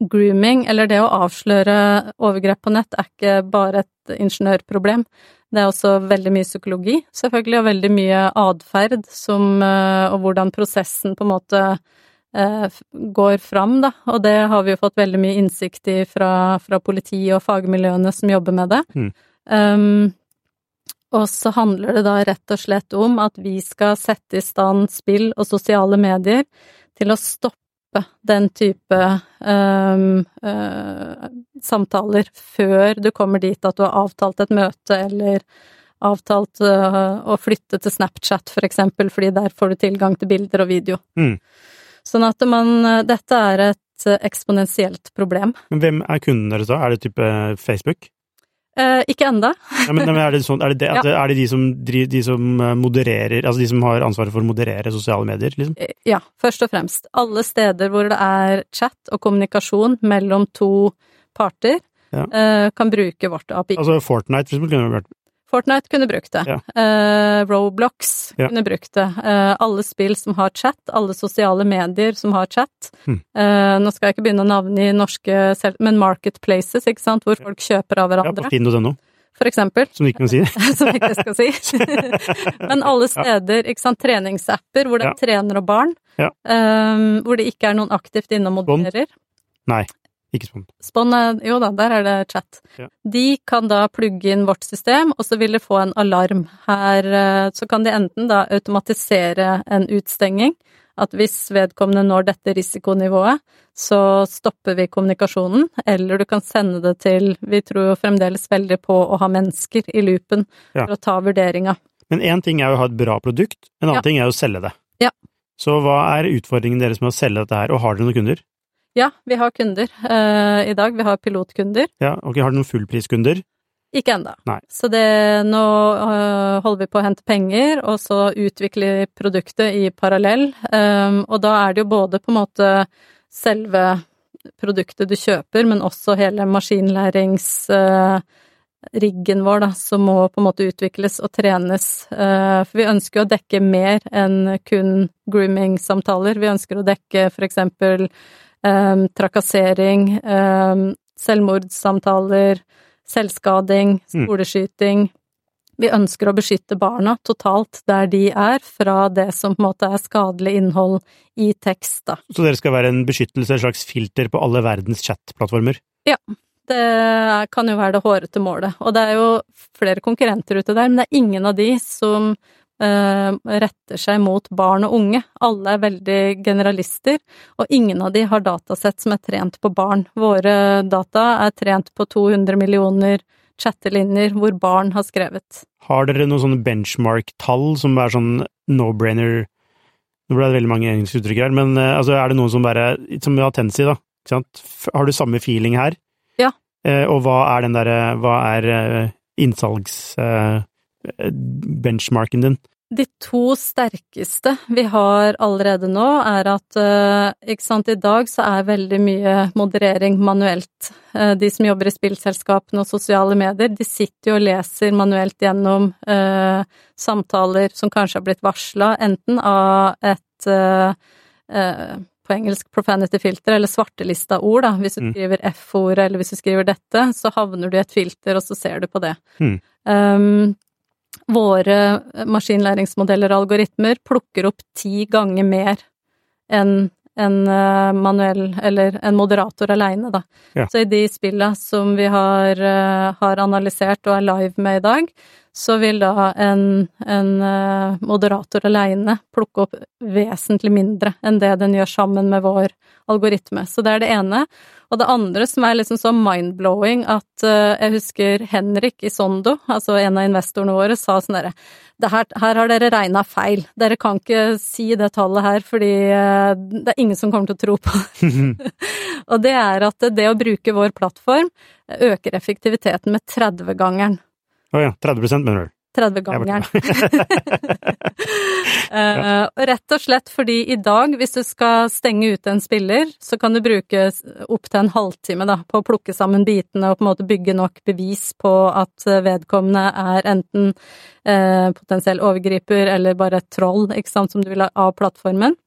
grooming, eller det å avsløre overgrep på nett, er ikke bare et ingeniørproblem. Det er også veldig mye psykologi, selvfølgelig, og veldig mye atferd som eh, Og hvordan prosessen på en måte eh, går fram, da. Og det har vi jo fått veldig mye innsikt i fra, fra politiet og fagmiljøene som jobber med det. Mm. Um, og så handler det da rett og slett om at vi skal sette i stand spill og sosiale medier til å stoppe den type um, uh, samtaler før du kommer dit at du har avtalt et møte eller avtalt uh, å flytte til Snapchat for eksempel, fordi der får du tilgang til bilder og video. Mm. Sånn at man Dette er et eksponentielt problem. Men hvem er kunden deres da? Er det type Facebook? Eh, ikke enda. Ja, men, men er, det sånn, er, det det, [LAUGHS] er det de som, de som eh, modererer, altså de som har ansvaret for å moderere sosiale medier, liksom? Eh, Ja, først og fremst. Alle steder hvor det er chat og kommunikasjon mellom to parter, Ja. eh, kan bruke vårt API. Altså Fortnite, for eksempel, kunne vært Fortnite kunne brukt det. Ja. Uh, Roblox Ja. kunne brukt det. Uh, alle spill som har chat, alle sosiale medier som har chat. Mm. Uh, nå skal jeg ikke begynne å navne i norske selv, men marketplaces, ikke sant, hvor folk kjøper av hverandre. ja, på finn.no, for eksempel. som du ikke kan si. [LAUGHS] som ikke skal si. [LAUGHS] Men alle steder, ikke sant, treningsapper hvor det er Ja. trener og barn, hvor det ikke er noen aktivt inne og modererer. Nei. Ikke Spon. Spon er Jo da, der er det chat. Ja. De kan da plugge inn vårt system, og så vil de få en alarm. Her eh, så kan de enten da automatisere en utstenging, at hvis vedkommende når dette risikonivået, så stopper vi kommunikasjonen, eller du kan sende det til Vi tror jo fremdeles veldig på å ha mennesker i loopen Ja. for å ta vurderinga. Men én ting er jo å ha et bra produkt, en annen Ja. ting er jo å selge det. Ja. Så hva er utfordringen deres med å selge dette her, og har dere noen kunder? Ja, vi har kunder uh, i dag. Vi har pilotkunder. Ja, ok, har dere noen fullpriskunder? Ikke ennå. Så det, nå uh, holder vi på å hente penger, og så utvikle produktet i parallell. Um, og da er det jo både på en måte selve produktet du kjøper, men også hele maskinlæringsriggen vår, da, som må på en måte utvikles og trenes. Uh, for vi ønsker å dekke mer enn kun grooming-samtaler. Vi ønsker å dekke for eksempel um, trakassering, um, selvmordssamtaler, selvskading, Mm. skoleskyting. Vi ønsker å beskytte barna totalt der de er, fra det som på en måte er skadelig innhold i tekst, da. Så dere skal være en beskyttelse, et slags filter på alle verdens chat-plattformer? Ja. Det kan jo være det hårete målet. Og det er jo flere konkurrenter ute der, men det er ingen av de som retter seg mot barn og unge. Alle er veldig generalister, og ingen av de har datasett som er trent på barn. Våre data er trent på 200 millioner chattelinjer hvor barn har skrevet. Har dere noen sånne benchmark-tall som er sånn no-brainer Nå ble det veldig mange engelske uttrykk her, men eh, altså, er det noen som bare Som vi har Tensi, da. Ikke sant? Har du samme feeling her? Ja. Eh, og hva er den derre Hva er eh, innsalgs... Eh, benchmarken din? De to sterkeste vi har allerede nå, er at eh, ikke sant, i dag så er veldig mye moderering manuelt. Eh, De som jobber i spillselskapene og sosiale medier, de sitter jo og leser manuelt gjennom eh, samtaler som kanskje har blitt varsla, enten av et eh, eh, på engelsk profanity filter, eller svartelista ord, da. Hvis du Mm. skriver F-ordet, eller hvis du skriver dette, så havner du i et filter, og så ser du på det. Mm. Um, våre maskinlæringsmodeller og algoritmer plukker opp ti ganger mer enn en eh, manuell, eller en moderator aleine, da. Ja. Så i de spilla som vi har, eh, har analysert og er live med i dag, så vil da en, en eh, moderator aleine plukke opp vesentlig mindre enn det den gjør sammen med vår algoritme. Så det er det ene. Og det andre som er liksom så mind-blowing, at uh, jeg husker Henrik i Sondo, altså en av investorene våre, sa sånn derre her, har dere regna feil, dere kan ikke si det tallet her, fordi uh, det er ingen som kommer til å tro på det. [LAUGHS] Og det er at det å bruke vår plattform øker effektiviteten med 30-gangeren. Å ja, 30 mener du? 30-gangeren. uh, [LAUGHS] og rett og slett fordi i dag, hvis du skal stenge ut en spiller, så kan du bruke opptil en halvtime da, på å plukke sammen bitene og på en måte bygge nok bevis på at eh, vedkommende er enten uh, potensiell overgriper eller bare et troll, ikke sant, som du vil ha av plattformen.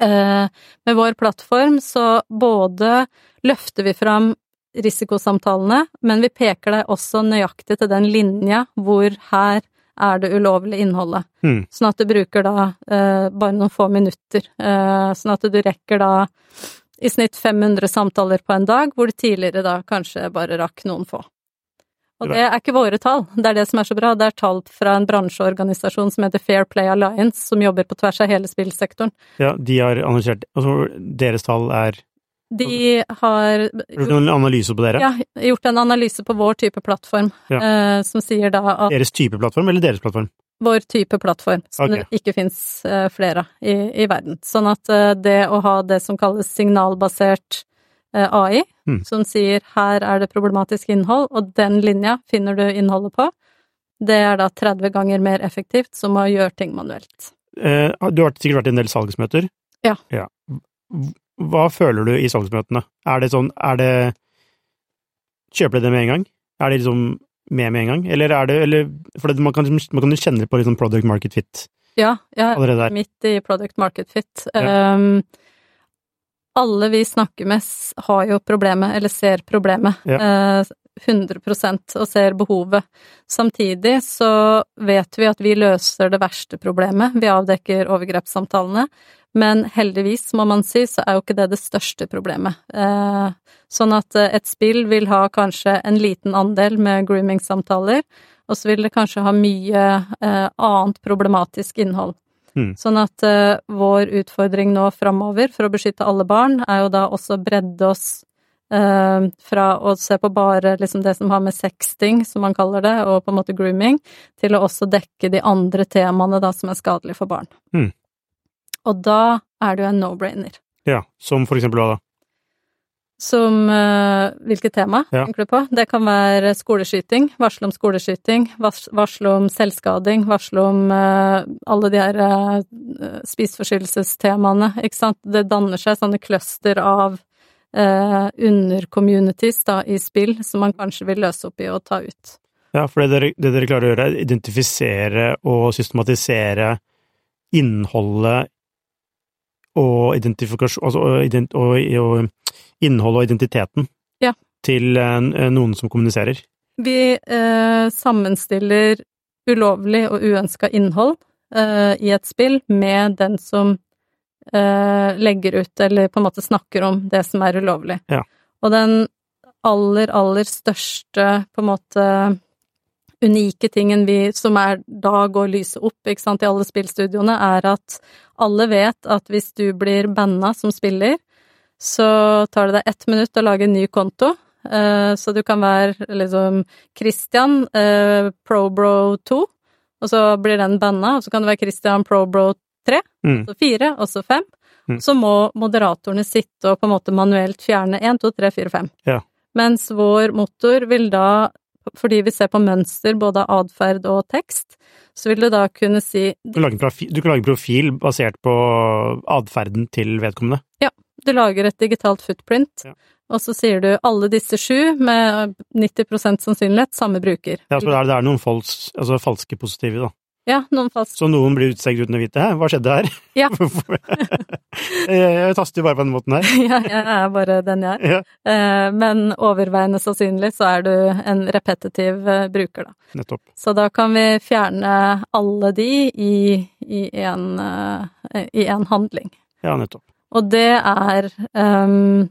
Uh, med vår plattform så både løfter vi fram risikosamtalene, men vi peker deg også nøyaktig til den linja hvor her er det ulovlige innholdet. Mm. Sånn at du bruker da eh, bare noen få minutter. Eh, sånn at du rekker da i snitt 500 samtaler på en dag, hvor du tidligere da kanskje bare rakk noen få. Og det er ikke våre tall, det er det som er så bra. Det er tall fra en bransjeorganisasjon som heter Fair Play Alliance, som jobber på tvers av hele spillsektoren. Ja, de har annonsert Altså, deres tall er De har Gjort en analyse på dere? ja, gjort en analyse på vår type plattform, Ja. eh, som sier da at Deres type plattform, eller deres plattform? vår type plattform, som okay. det ikke fins flere av i, i verden. Sånn at eh, det å ha det som kalles signalbasert eh, AI, Mm. som sier her er det problematisk innhold, og den linja finner du innholdet på, det er da 30 ganger mer effektivt som å gjøre ting manuelt. Eh, du har sikkert vært i en del salgsmøter? Ja. H- Hva føler du i salgsmøtene? Er det sånn, er det Kjøper de det med en gang? Er de liksom med med en gang, eller er det eller, For det, man, kan, liksom- man kan jo kjenne på liksom product market fit Ja, ja, allerede er der. midt i product market fit. Ja. Um, alle vi snakker med har jo problemet, eller ser problemet. Ja. Eh, 100% og ser behovet. Samtidig så vet vi at vi løser det verste problemet, vi avdekker overgrepssamtalene, men heldigvis, må man si, så er jo ikke det det største problemet. Eh, sånn at eh, et spill vil ha kanskje en liten andel med grooming-samtaler, og så vil det kanskje ha mye eh, annet problematisk innhold. Mm. Sånn at vår utfordring nå framover for å beskytte alle barn, er jo da også bredde oss fra å se på bare liksom det som har med sexting, som man kaller det, og på en måte grooming, til å også dekke de andre temaene da som er skadelige for barn. Mm. Og da er det jo en no-brainer. Ja, som for eksempel hva da? Som uh, Hvilket tema, ja. tenker du på? Det kan være skoleskyting, varsle om skoleskyting, varsle om selvskading, varsle om uh, alle de her uh, spiseforstyrrelsestemaene, ikke sant. Det danner seg sånne cluster av uh, undercommunities da, i spill som man kanskje vil løse opp i og ta ut. Ja, for det dere, det dere klarer å gjøre, er identifisere og systematisere innholdet og altså, og, og, innholdet og identiteten ja. til eh, noen som kommuniserer. Vi eh, sammenstiller ulovlig og uønska innhold eh, i et spill med den som eh, legger ut, eller på en måte snakker om det som er ulovlig. Ja. Og den aller, aller største på en måte unike tingen vi, som er da går lyset opp, ikke sant, i alle spillstudioene, er at alle vet at hvis du blir banna som spiller, så tar det deg ett minutt å lage en ny konto. Eh, så du kan være liksom Christian eh, Probro2, og så blir den banna, og så kan det være Christian Probro3, mm. så fire, og så fem. Mm. Så må moderatorene sitte og på en måte manuelt fjerne én, to, tre, fire, fem. Ja. Mens vår motor vil da fordi vi ser på mønster både av atferd og tekst, så vil du da kunne si Du kan lage profil, basert på atferden til vedkommende? Ja, du lager et digitalt footprint, ja. og så sier du alle disse sju med 90% sannsynlighet samme bruker. Ja, så det er, noen fals, altså falske positive, da? Ja, noen fast. Så noen blir utestengt uten å vite det? hva skjedde her'? Ja. [LAUGHS] [LAUGHS] jeg, taster bare på den måten her. [LAUGHS] ja, jeg er bare den jeg er. Ja. Men overveiende sannsynlig så er du en repetitiv eh, bruker, da. Nettopp. Så da kan vi fjerne alle de i, i, en, eh, i en handling. Ja, nettopp. Og det er um,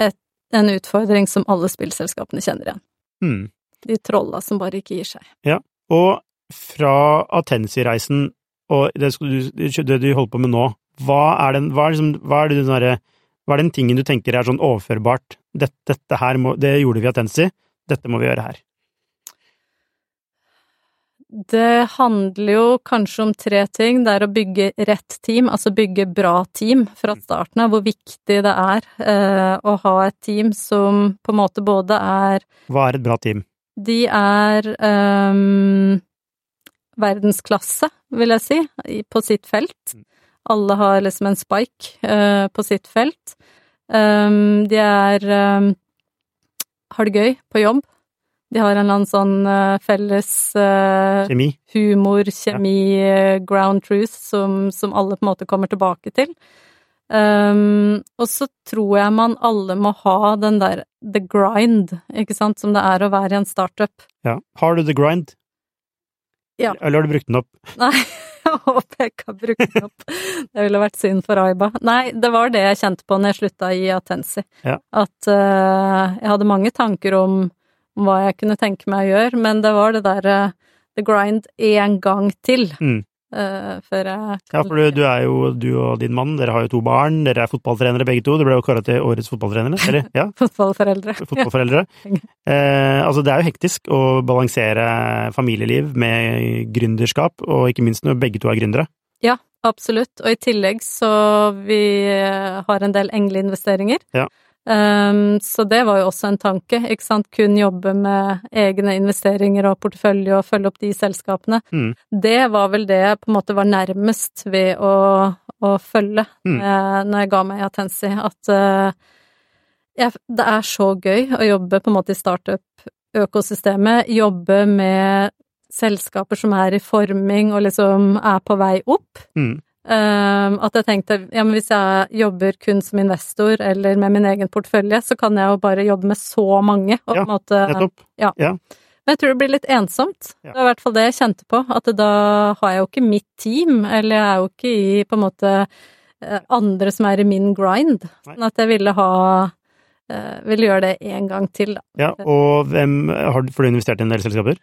et, en utfordring som alle spillselskapene kjenner igjen. Mm. De trolla som bare ikke gir seg. Ja, og fra Atensi-reisen og det, det, du holder på med nå, hva er den, hva er liksom, hva er den, der, hva er den tingen du tenker er sånn overførbart? Dette, dette her må, det gjorde vi i Atensi, dette må vi gjøre her. Det handler jo kanskje om tre ting. Det er å bygge rett team, altså bygge bra team fra starten av. Hvor viktig det er eh, å ha et team som på en måte både er Hva er et bra team? De er um, verdensklasse, vil jeg si, på sitt felt. Mm. Alle har liksom en spike uh, på sitt felt. Um, de er um, har det gøy på jobb. De har en eller annen sånn uh, felles uh, Kjemi. humor, kjemi, ja. ground truth som, som, alle på en måte kommer tilbake til. Um, og så tror jeg man alle må ha den der the grind, ikke sant, som det er å være i en startup. Ja. Har du the grind? Ja. Eller har du brukt den opp? [LAUGHS] Nei, jeg håper jeg ikke har brukt den opp. Det ville vært synd for Aiba. Nei, det var det jeg kjente på når jeg slutta i Atensi. Ja. At uh, jeg hadde mange tanker om, hva jeg kunne tenke meg å gjøre, men det var det derre uh, the grind en gang til. Mm. Uh, før jeg Ja, for du, du, er jo, du og din mann, dere har jo to barn, dere er fotballtrenere begge to. Dere ble jo kåra til årets fotballtrenere, eller? [LAUGHS] Ja. Fotballforeldre. [LAUGHS] Fotballforeldre. uh, altså, det er jo hektisk å balansere familieliv med gründerskap, og ikke minst når begge to er gründere. Ja, absolutt. Og i tillegg så vi har en del engleinvesteringer. Ja. Um, så det var jo også en tanke, ikke sant. Kun jobbe med egne investeringer og portefølje og følge opp de selskapene. Mm. Det var vel det jeg på en måte var nærmest ved å, å følge mm. Uh, når jeg ga meg i Atensi, at uh, jeg, det er så gøy å jobbe på en måte i startup-økosystemet, jobbe med selskaper som er i forming og liksom er på vei opp. Mm. Um, at jeg tenkte ja, men hvis jeg jobber kun som investor eller med min egen portefølje, så kan jeg jo bare jobbe med så mange. Og Ja, måte, Nettopp. ja. Ja. Men jeg tror det blir litt ensomt. Det var i hvert fall det jeg kjente på. At da har jeg jo ikke mitt team, eller jeg er jo ikke i på en måte eh, andre som er i min grind. Sånn at jeg ville ha eh, Ville gjøre det en gang til, da. Ja, og hvem har du, får du investert i en del selskaper?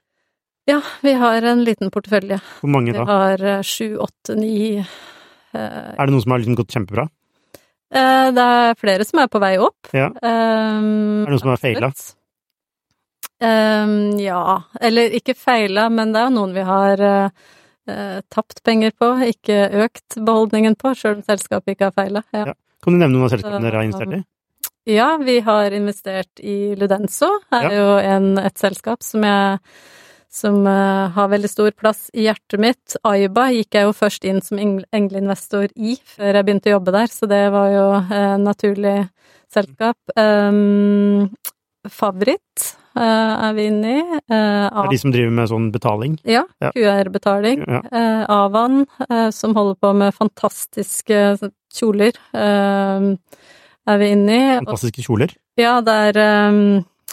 Ja, vi har en liten portefølje. Hvor mange da? Vi har eh, sju, åtte, ni eh, Er det noen som har liksom gått kjempebra? eh, Det er flere som er på vei opp. Ja. Um, Er det noen som har feila? Um, ja, eller ikke feila, men det er noen vi har eh, tapt penger på, ikke økt beholdningen på, sjøl om selskapet ikke har feila. Ja. Ja. Kan du nevne noen av selskapene dere har investert i? ja, vi har investert i Ludenso, Det er jo en, et selskap som jeg som eh, har veldig stor plass i hjertet mitt. Aiba gikk jeg jo først inn som engl- engleinvestor i før jeg begynte å jobbe der, så det var jo eh, naturlig selskap. Um, Favoritt uh, er vi inne i. Uh, Det er de som driver med sånn betaling? ja. QR-betaling. Ja. Uh, Avan, som holder på med fantastiske kjoler, er vi inne i. Fantastiske kjoler? ja, det er um,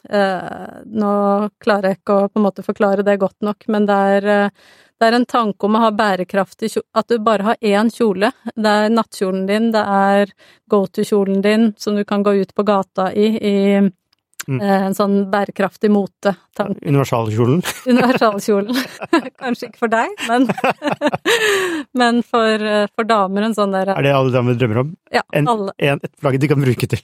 Nå klarer jeg ikke å på en måte forklare det godt nok, men det er, eh, det er en tanke om å ha bærekraftig kjole At du bare har én kjole. Det er nattkjolen din, det er go to-kjolen din som du kan gå ut på gata i, i Mm. eh, en sånn bærekraftig mote. [LAUGHS] Universalkjolen? Universalkjolen. [LAUGHS] Kanskje ikke for deg, men, [LAUGHS] men for, eh, for damer en sånn der Er det alle damer drømmer om? Ja, En, alle. en, et plagg de kan bruke til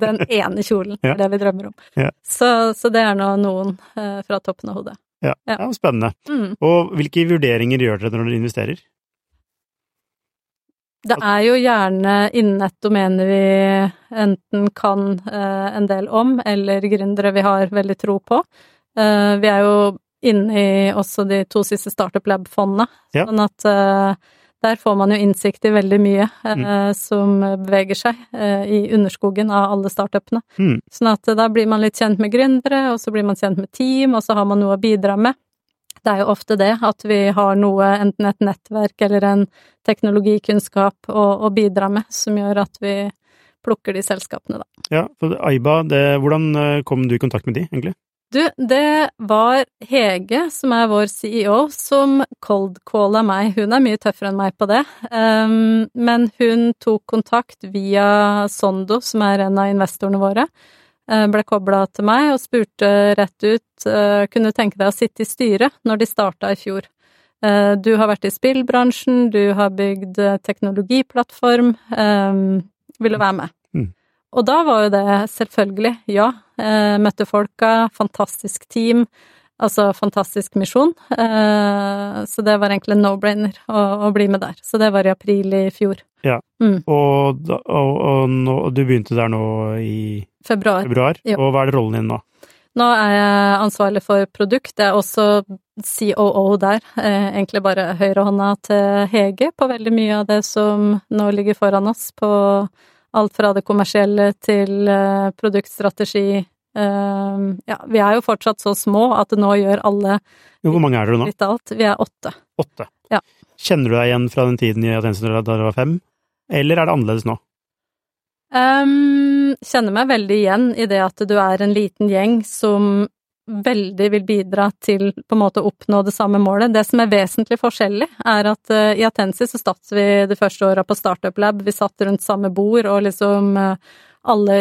Den ene kjolen Ja. er det vi drømmer om. Ja. Så, så det er nå noen eh, fra toppen av hodet. Ja, Ja. ja spennende. Mm. Og hvilke vurderinger gjør dere når dere investerer? Det er jo gjerne innen et domene vi enten kan eh, en del om, eller gründere vi har veldig tro på. Eh, vi er jo inne i også de to siste Startup Lab-fondene, Ja. sånn at eh, der får man jo innsikt i veldig mye Mm. som beveger seg i underskogen av alle startupene. Mm. Sånn at da blir man litt kjent med gründere, og så blir man kjent med team, og så har man noe å bidra med. Det er jo ofte det at vi har noe, enten et nettverk eller en teknologikunnskap å, å bidra med, som gjør at vi plukker de selskapene, da. Ja, for Aiba, det, hvordan eh, kom du i kontakt med de, egentlig? Du, det var Hege, som er vår CEO, som cold-calla meg. Hun er mye tøffere enn meg på det, um, men hun tok kontakt via Sondo, som er en av investorene våre. Eh, Ble kobla til meg og spurte rett ut eh, kunne du tenke deg å sitte i styret når de starta i fjor. Eh, Du har vært i spillbransjen, du har bygd teknologiplattform, vil du være med? Mm. Og da var jo det selvfølgelig, ja. Møtte folka, fantastisk team, altså fantastisk misjon. Så det var egentlig en no-brainer å bli med der. Så det var i april i fjor. Ja, mm. og, og, og, og du begynte der nå i Februar. februar, og hva er rollen din nå? Nå er jeg ansvarlig for produkt. Jeg er også COO der. Eh, egentlig bare høyrehånda til Hege på veldig mye av det som nå ligger foran oss, på alt fra det kommersielle til eh, produktstrategi. Eh, ja, vi er jo fortsatt så små at nå gjør alle Jo, Hvor mange er dere nå? litt alt. Vi er åtte. Åtte. Ja. Kjenner du deg igjen fra den tiden i Atensen da dere var fem, eller er det annerledes nå? Um, kjenner meg veldig igjen i det at du er en liten gjeng som veldig vil bidra til på en måte å oppnå det samme målet. Det som er vesentlig forskjellig, er at uh, i Atensi så satt vi de første åra på Startup Lab, vi satt rundt samme bord og liksom uh, alle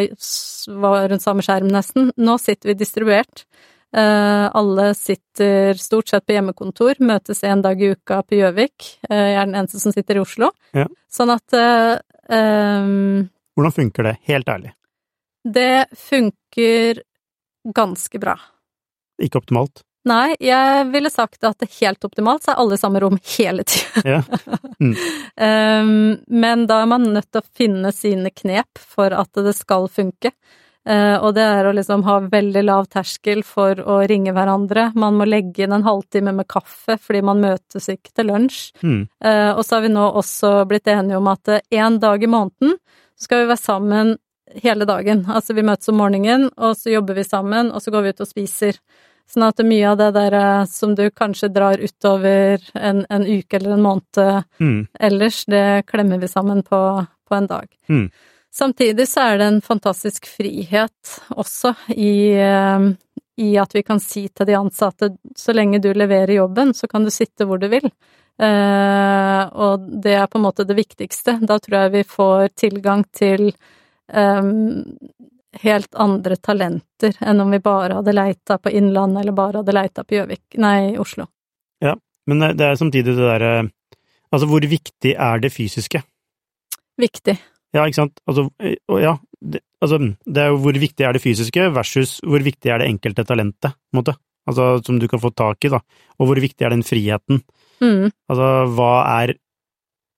var rundt samme skjerm nesten. Nå sitter vi distribuert. Uh, alle sitter stort sett på hjemmekontor, møtes en dag i uka på Gjøvik. Jeg er den eneste som sitter i Oslo. Ja. Sånn at um, Hvordan funker det, helt ærlig? Det funker ganske bra. Ikke optimalt? Nei, jeg ville sagt at det helt optimalt så er alle i samme rom hele tida. Ja. Mm. um, [LAUGHS] men da er man nødt til å finne sine knep for at det skal funke. Uh, og det er å liksom ha veldig lav terskel for å ringe hverandre. Man må legge inn en halvtime med kaffe fordi man møtes ikke til lunsj. Mm. Uh, og så har vi nå også blitt enige om at én dag i måneden skal vi være sammen hele dagen. Altså vi møtes om morgenen, og så jobber vi sammen, og så går vi ut og spiser. Sånn at mye av det der eh, som du kanskje drar utover en, en uke eller en måned Mm. ellers, det klemmer vi sammen på, på en dag. Mm. Samtidig så er det en fantastisk frihet også i, eh, i at vi kan si til de ansatte så lenge du leverer jobben, så kan du sitte hvor du vil. Eh, og det er på en måte det viktigste. Da tror jeg vi får tilgang til eh, helt andre talenter enn om vi bare hadde leita på Innlandet eller bare hadde leita på Gjøvik, nei, Oslo. Ja, Men det er samtidig det derre Altså, hvor viktig er det fysiske? Viktig. Ja, ikke sant? Altså, ja, det, altså, det er jo hvor viktig er det fysiske versus hvor viktig er det enkelte talentet, på en måte. Altså, som du kan få tak i, da. Og hvor viktig er den friheten? Mm. Altså, hva er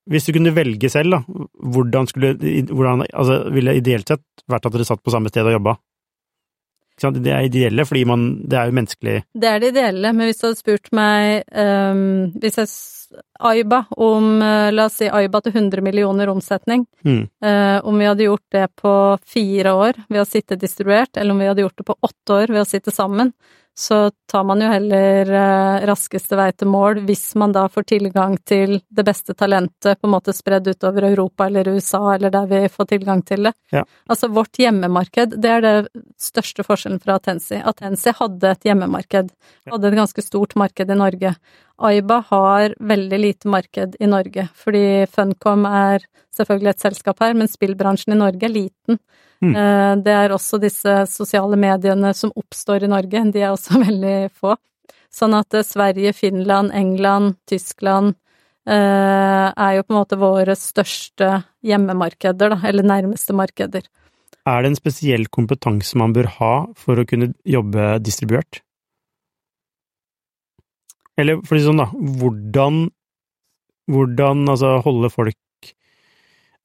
Hvis du kunne velge selv, da, hvordan skulle hvordan, Altså, ville ideelt sett vært at dere satt på samme sted og jobba? Det er ideelle, fordi man Det er jo menneskelig Det er det ideelle, men hvis du hadde spurt meg um, Hvis jeg Aiba om eh, La oss si Aiba til 100 millioner omsetning. mm, Uh, om vi hadde gjort det på fire år ved å sitte distribuert, eller om vi hadde gjort det på åtte år ved å sitte sammen, så tar man jo heller eh, raskeste vei til mål hvis man da får tilgang til det beste talentet på en måte spredd utover Europa eller USA, eller der vi får tilgang til det. Ja. Altså vårt hjemmemarked, det er det største forskjellen fra Atensi. Atensi hadde et hjemmemarked, hadde et ganske stort marked i Norge. Aiba har veldig lite marked i Norge, fordi Funcom er selvfølgelig et selskap her, men spillbransjen i Norge er liten. Mm. Eh, Det er også disse sosiale mediene som oppstår i Norge, de er også [LAUGHS] veldig få. Sånn at eh, Sverige, Finland, England, Tyskland eh, er jo på en måte våre største hjemmemarkeder, da, eller nærmeste markeder. Er det en spesiell kompetanse man bør ha for å kunne jobbe distribuert? Eller for å si sånn, da, hvordan Hvordan altså holde folk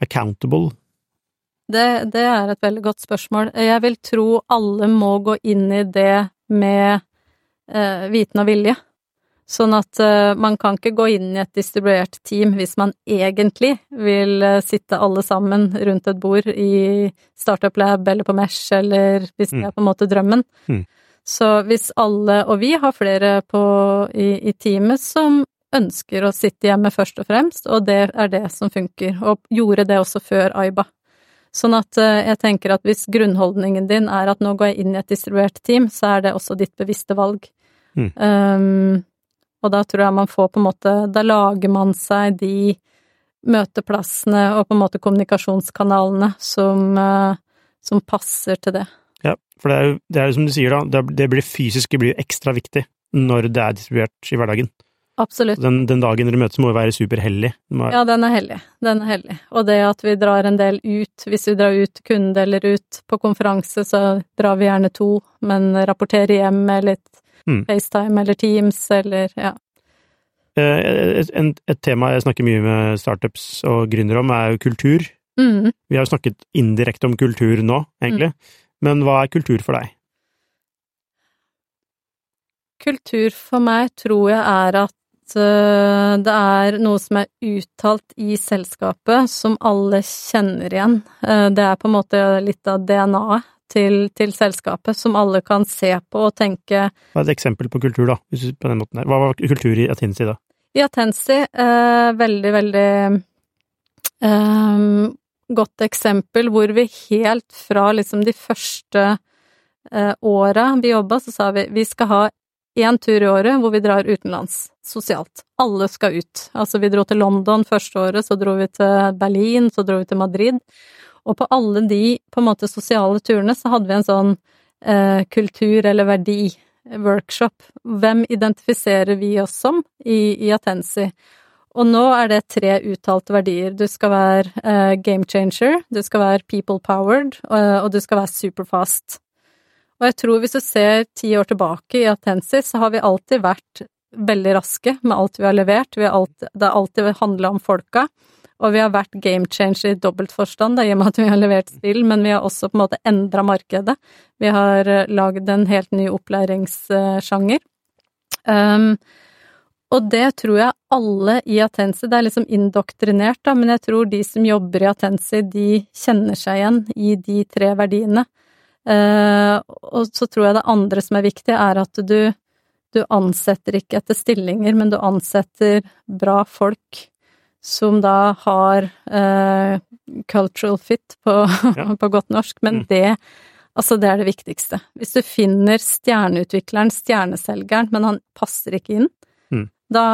accountable? Det, det er et veldig godt spørsmål. Jeg vil tro alle må gå inn i det med eh, viten og vilje. Sånn at eh, man kan ikke gå inn i et distribuert team hvis man egentlig vil eh, sitte alle sammen rundt et bord i Startup Lab eller på Mesh, eller hvis det Mm. er på en måte drømmen. Mm. Så hvis alle, og vi har flere på, i, i teamet som ønsker å sitte hjemme først og fremst, og det er det som funker, og gjorde det også før Aiba. Sånn at eh, jeg tenker at hvis grunnholdningen din er at nå går jeg inn i et distribuert team, så er det også ditt bevisste valg. Mm. Um, og da tror jeg man får på en måte Da lager man seg de møteplassene og på en måte kommunikasjonskanalene som, eh, som passer til det. Ja, for det er jo det er jo som du sier, da, det, blir fysiske blir ekstra viktig når det er distribuert i hverdagen. Absolutt. Den, den dagen dere møtes må jo være superhellig. Må Ja, den er hellig. Den er hellig. Og det at vi drar en del ut, hvis vi drar ut kunde eller ut på konferanse, så drar vi gjerne to, men rapporterer hjem med litt Mm. FaceTime eller Teams eller ja. Eh, Et, et tema jeg snakker mye med startups og gründere om, er jo kultur. Mm. Vi har jo snakket indirekte om kultur nå, egentlig. Men hva er kultur for deg? Kultur for meg tror jeg er at øh, det er noe som er uttalt i selskapet, som alle kjenner igjen. Eh, det er på en måte litt av DNA-et til, til selskapet, som alle kan se på og tenke Hva er et eksempel på kultur, da? På den måten her? Hva var kultur i Atensi, da? I Atensi, eh, veldig, veldig eh, godt eksempel hvor vi helt fra liksom de første eh, åra vi jobba, så sa vi vi skal ha én tur i året hvor vi drar utenlands, sosialt. Alle skal ut. Altså, vi dro til London første året, så dro vi til Berlin, så dro vi til Madrid. Og på alle de på en måte sosiale turene så hadde vi en sånn eh, kultur eller verdi workshop. Hvem identifiserer vi oss som i, i Atensi? Og nå er det tre uttalte verdier. Du skal være uh, game changer, du skal være people powered, og, og du skal være superfast. Og jeg tror hvis du ser ti år tilbake i Atensis, så har vi alltid vært veldig raske med alt vi har levert. Vi har alltid, det har alltid handla om folka. Og vi har vært game changer i dobbelt forstand, i og med at vi har levert spill, men vi har også på en måte endra markedet. Vi har uh, lagd en helt ny opplæringssjanger. Um, og det tror jeg alle i Atensi, det er liksom indoktrinert, da, men jeg tror de som jobber i Atensi, de kjenner seg igjen i de tre verdiene. Eh, og så tror jeg det andre som er viktig, er at du, du ansetter ikke etter stillinger, men du ansetter bra folk som da har eh, cultural fit på, ja. [LAUGHS] på, godt norsk, men mm. det Altså, det er det viktigste. Hvis du finner stjerneutvikleren, stjerneselgeren, men han passer ikke inn. Da,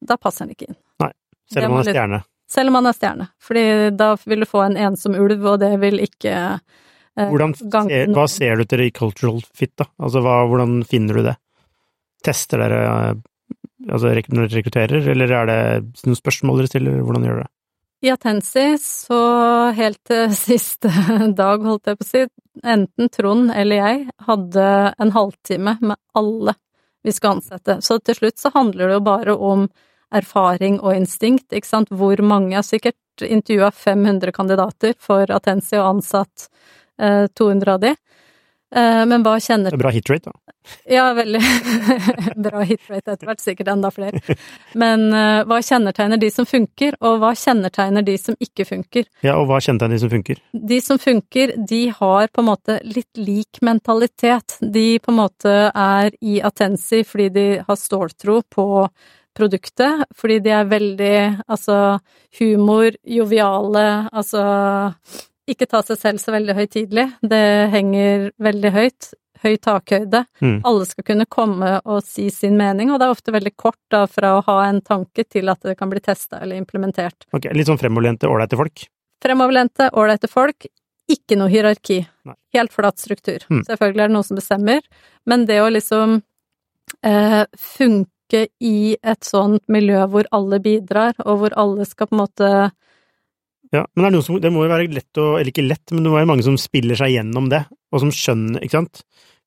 da, passer han ikke inn. Nei, selv om han er stjerne. Selv om han er stjerne, fordi da vil du få en ensom ulv, og det vil ikke eh, hvordan, ser, Hva ser du etter i cultural fit, da? Altså, hva, hvordan finner du det? Tester dere altså når dere rekrutterer, eller er det noen spørsmål dere stiller, hvordan gjør dere det? I Atensi så helt til [LAUGHS] siste dag, holdt jeg på å si, enten Trond eller jeg hadde en halvtime med alle vi skal ansette. Så til slutt så handler det jo bare om erfaring og instinkt, ikke sant. Hvor mange har sikkert intervjua 500 kandidater for Atensi og ansatt eh, 200 av de. Eh, men hva kjenner Bra hitrate, da. Ja, veldig. [LAUGHS] Bra hitrate etter hvert, sikkert enda flere. Men uh, hva kjennetegner de som funker, og hva kjennetegner de som ikke funker? Ja, og hva kjennetegner de som funker? De som funker, de har på en måte litt lik mentalitet. De på en måte er i attensi fordi de har ståltro på produktet, fordi de er veldig altså humor, joviale, altså ikke ta seg selv så veldig høytidelig. Det henger veldig høyt. Høy takhøyde. Mm. Alle skal kunne komme og si sin mening, og det er ofte veldig kort da fra å ha en tanke til at det kan bli testa eller implementert. Ok, Litt sånn fremoverlente, ålreite folk? Fremoverlente, ålreite folk. Ikke noe hierarki. Nei. Helt flat struktur. Mm. Selvfølgelig er det noen som bestemmer, men det å liksom eh, funke i et sånt miljø hvor alle bidrar, og hvor alle skal på en måte ja, men det, er som, det må jo være lett å Eller ikke lett, men det må være mange som spiller seg gjennom det, og som skjønner, ikke sant?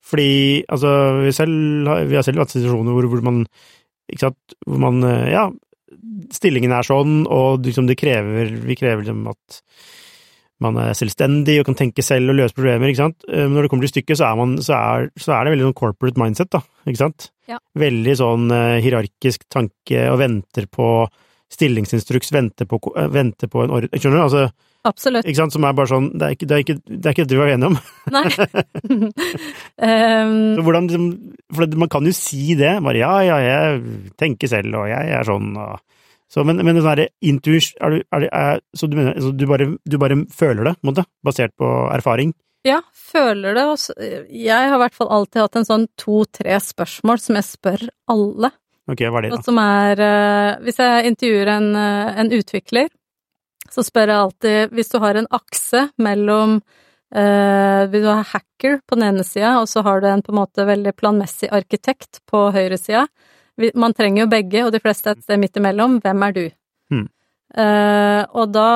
Fordi, altså, vi, selv, vi har selv hatt situasjoner hvor, hvor man Ikke sant, hvor man Ja, stillingen er sånn, og liksom det krever Vi krever liksom at man er selvstendig og kan tenke selv og løse problemer, ikke sant. Men når det kommer til stykket, så er, man, så er, så er det veldig sånn corporate mindset, da, ikke sant. Ja. Veldig sånn uh, hierarkisk tanke og venter på stillingsinstruks venter på, eh, venter på en ordre Skjønner du? Altså, Absolutt. Ikke sant? Som er bare sånn Det er ikke det, er ikke, det, er ikke det vi var enige om. Nei. um, [LAUGHS] så hvordan liksom For man kan jo si det. Bare ja, ja, jeg tenker selv, og jeg er sånn, og så, men, men det sånn intuition er, er, er, Så du mener så du, bare, du bare føler det, måte? Basert på erfaring? Ja, føler det. Jeg har i hvert fall alltid hatt en sånn to-tre spørsmål som jeg spør alle. Ok, hva er det, da? Som er uh, Hvis jeg intervjuer en, uh, en, utvikler, så spør jeg alltid Hvis du har en akse mellom uh, Vil du har hacker på den ene sida, og så har du en på en måte veldig planmessig arkitekt på høyresida. Man trenger jo begge, og de fleste er et sted midt imellom. Hvem er du? Hmm. Uh, og da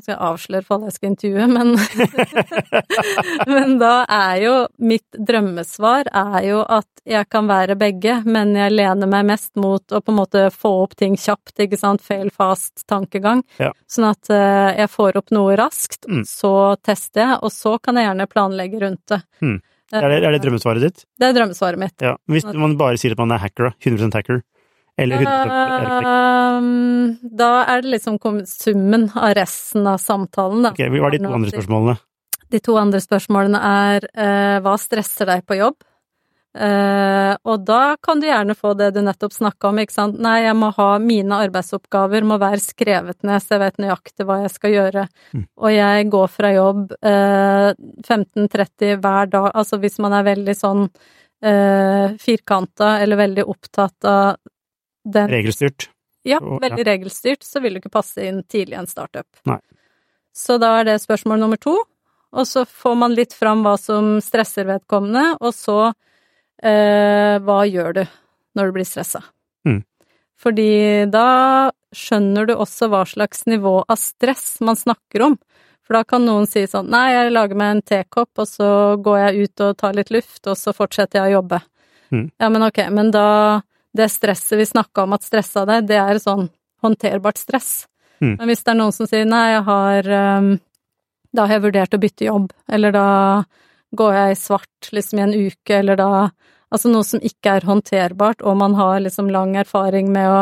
skal jeg avsløre for alle jeg skal intervjue, men [LAUGHS] Men da er jo mitt drømmesvar er jo at jeg kan være begge, men jeg lener meg mest mot å på en måte få opp ting kjapt, ikke sant, fail fast-tankegang. Ja. Sånn at uh, jeg får opp noe raskt, mm. så tester jeg, og så kan jeg gjerne planlegge rundt det. Mm. Er, det er det drømmesvaret ditt? Det er drømmesvaret mitt. Ja. Hvis man bare sier at man er hacker, 100% hacker, eller 100 um, Da er det liksom summen av resten av samtalen, da. Okay, Hva er de to andre spørsmålene? De to andre spørsmålene er uh, hva stresser deg på jobb? Uh, og da kan du gjerne få det du nettopp snakka om, ikke sant. Nei, jeg må ha mine arbeidsoppgaver må være skrevet ned, så jeg vet nøyaktig hva jeg skal gjøre. Mm. Og jeg går fra jobb uh, 15.30 hver dag, altså hvis man er veldig sånn uh, firkanta eller veldig opptatt av den Regelstyrt? Ja, veldig ja. regelstyrt, så vil du ikke passe inn tidlig i en startup. Nei. Så da er det spørsmål nummer to, og så får man litt fram hva som stresser vedkommende, og så eh, hva gjør du når du blir stressa? Mm. Fordi da skjønner du også hva slags nivå av stress man snakker om. For da kan noen si sånn Nei, jeg lager meg en tekopp, og så går jeg ut og tar litt luft, og så fortsetter jeg å jobbe. Mm. Ja, men ok, men da det stresset vi snakka om at stressa deg, det er sånn håndterbart stress. Mm. Men hvis det er noen som sier nei, jeg har um, Da har jeg vurdert å bytte jobb, eller da går jeg i svart liksom i en uke, eller da Altså noe som ikke er håndterbart, og man har liksom lang erfaring med å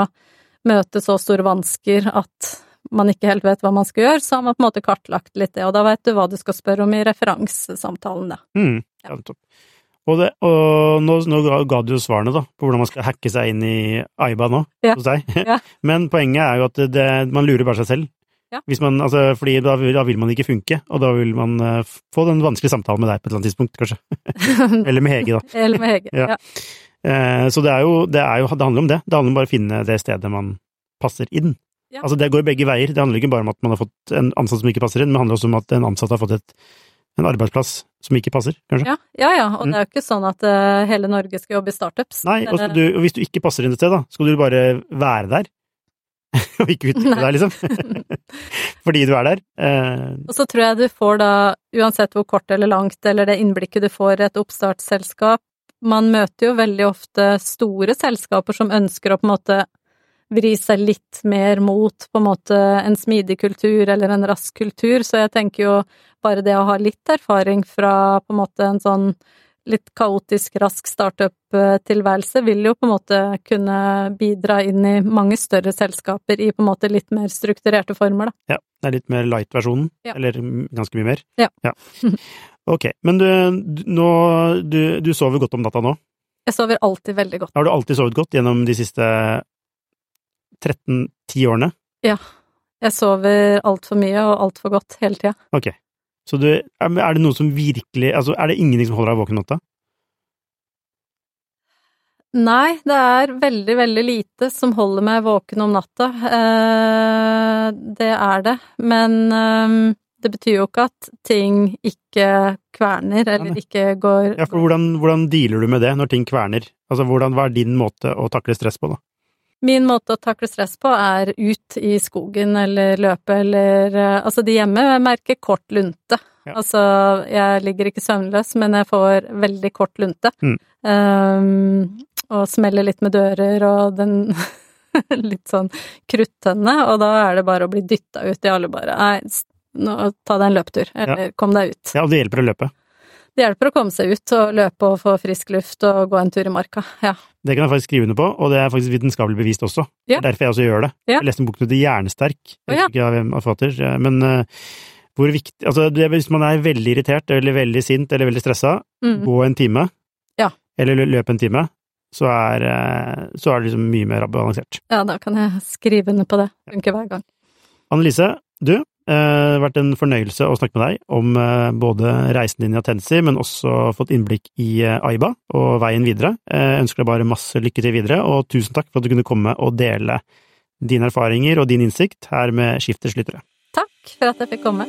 møte så store vansker at man ikke helt vet hva man skal gjøre, så har man på en måte kartlagt litt det, og da vet du hva du skal spørre om i referansesamtalen, da. Mm, ja, topp. Og, det, og nå, nå, ga du jo svarene, da, på hvordan man skal hacke seg inn i AIBA nå, ja. hos deg. [LAUGHS] Ja. Men poenget er jo at det, man lurer bare seg selv. Ja. Man, altså, fordi da, da, vil man ikke funke, og da vil man uh, få den vanskelige samtalen med deg på et eller annet tidspunkt, kanskje. [LAUGHS] Eller med Hege, da. Eller med Hege, [LAUGHS] ja. Uh, så det er, jo, det er jo Det handler om det. Det handler om bare å finne det stedet man passer inn. Ja. Altså, det går begge veier. Det handler ikke bare om at man har fått en ansatt som ikke passer inn, men det handler også om at en ansatt har fått et, en arbeidsplass som ikke passer, kanskje. Ja, ja, ja. og Mm. det er jo ikke sånn at uh, hele Norge skal jobbe i startups. Nei, og, du, og hvis du ikke passer inn et sted, da, skal du bare være der? [LAUGHS] og ikke utvikle deg, liksom? [LAUGHS] Fordi du er der? Uh... Og så tror jeg du får da, uansett hvor kort eller langt, eller det innblikket du får i et oppstartsselskap Man møter jo veldig ofte store selskaper som ønsker å på en måte vri seg litt mer mot på en måte en smidig kultur eller en rask kultur, så jeg tenker jo bare det å ha litt erfaring fra på en måte en sånn litt kaotisk, rask startup-tilværelse vil jo på en måte kunne bidra inn i mange større selskaper i på en måte litt mer strukturerte former, da. ja, det er litt mer light-versjonen? Ja. Eller ganske mye mer? Ja. [LAUGHS] Ok, men du, du, nå, du, du sover godt om natta nå? Jeg sover alltid veldig godt. Har du alltid sovet godt gjennom de siste 13-10 årene? Ja. Jeg sover altfor mye og altfor godt hele tida. Ok. Så du, er det noe som virkelig Altså, er det ingenting som holder deg våken om natta? Nei, det er veldig, veldig lite som holder meg våken om natta. Eh, det er det. Men eh, det betyr jo ikke at ting ikke kverner, eller ikke går Ja, for hvordan, hvordan dealer du med det når ting kverner? Altså, hvordan, hva er din måte å takle stress på, da? Min måte å takle stress på er ut i skogen eller løpe eller eh, Altså, de hjemme merker kort lunte. Ja. Altså, jeg ligger ikke søvnløs, men jeg får veldig kort lunte. Mm. Um, og smeller litt med dører og den [LAUGHS] litt sånn kruttønne, og da er det bare å bli dytta ut i alle bare Nei, nå, ta deg en løpetur, eller kom deg ut. Ja, og det hjelper å løpe. Det hjelper å komme seg ut og løpe og få frisk luft og gå en tur i marka. Ja. Det kan jeg faktisk skrive under på, og det er faktisk vitenskapelig bevist også. Ja. Er derfor jeg også gjør det. Ja. Jeg leste en bok som heter Hjernesterk, jeg vet ikke hvem av forfatter, men eh, hvor viktig Altså, det, hvis man er veldig irritert eller veldig sint eller veldig stressa, Mm. gå en time, Ja. eller lø- løp en time, så er, eh, så er det liksom mye mer balansert. ja, da kan jeg skrive under på det. Funker hver gang. Annelise, du, det har vært en fornøyelse å snakke med deg om eh, både reisen din i Atensi, men også fått innblikk i eh, Aiba og veien videre. Jeg ønsker deg bare masse lykke til videre, og tusen takk for at du kunne komme og dele dine erfaringer og din innsikt her med Skifters lyttere. Takk for at jeg fikk komme.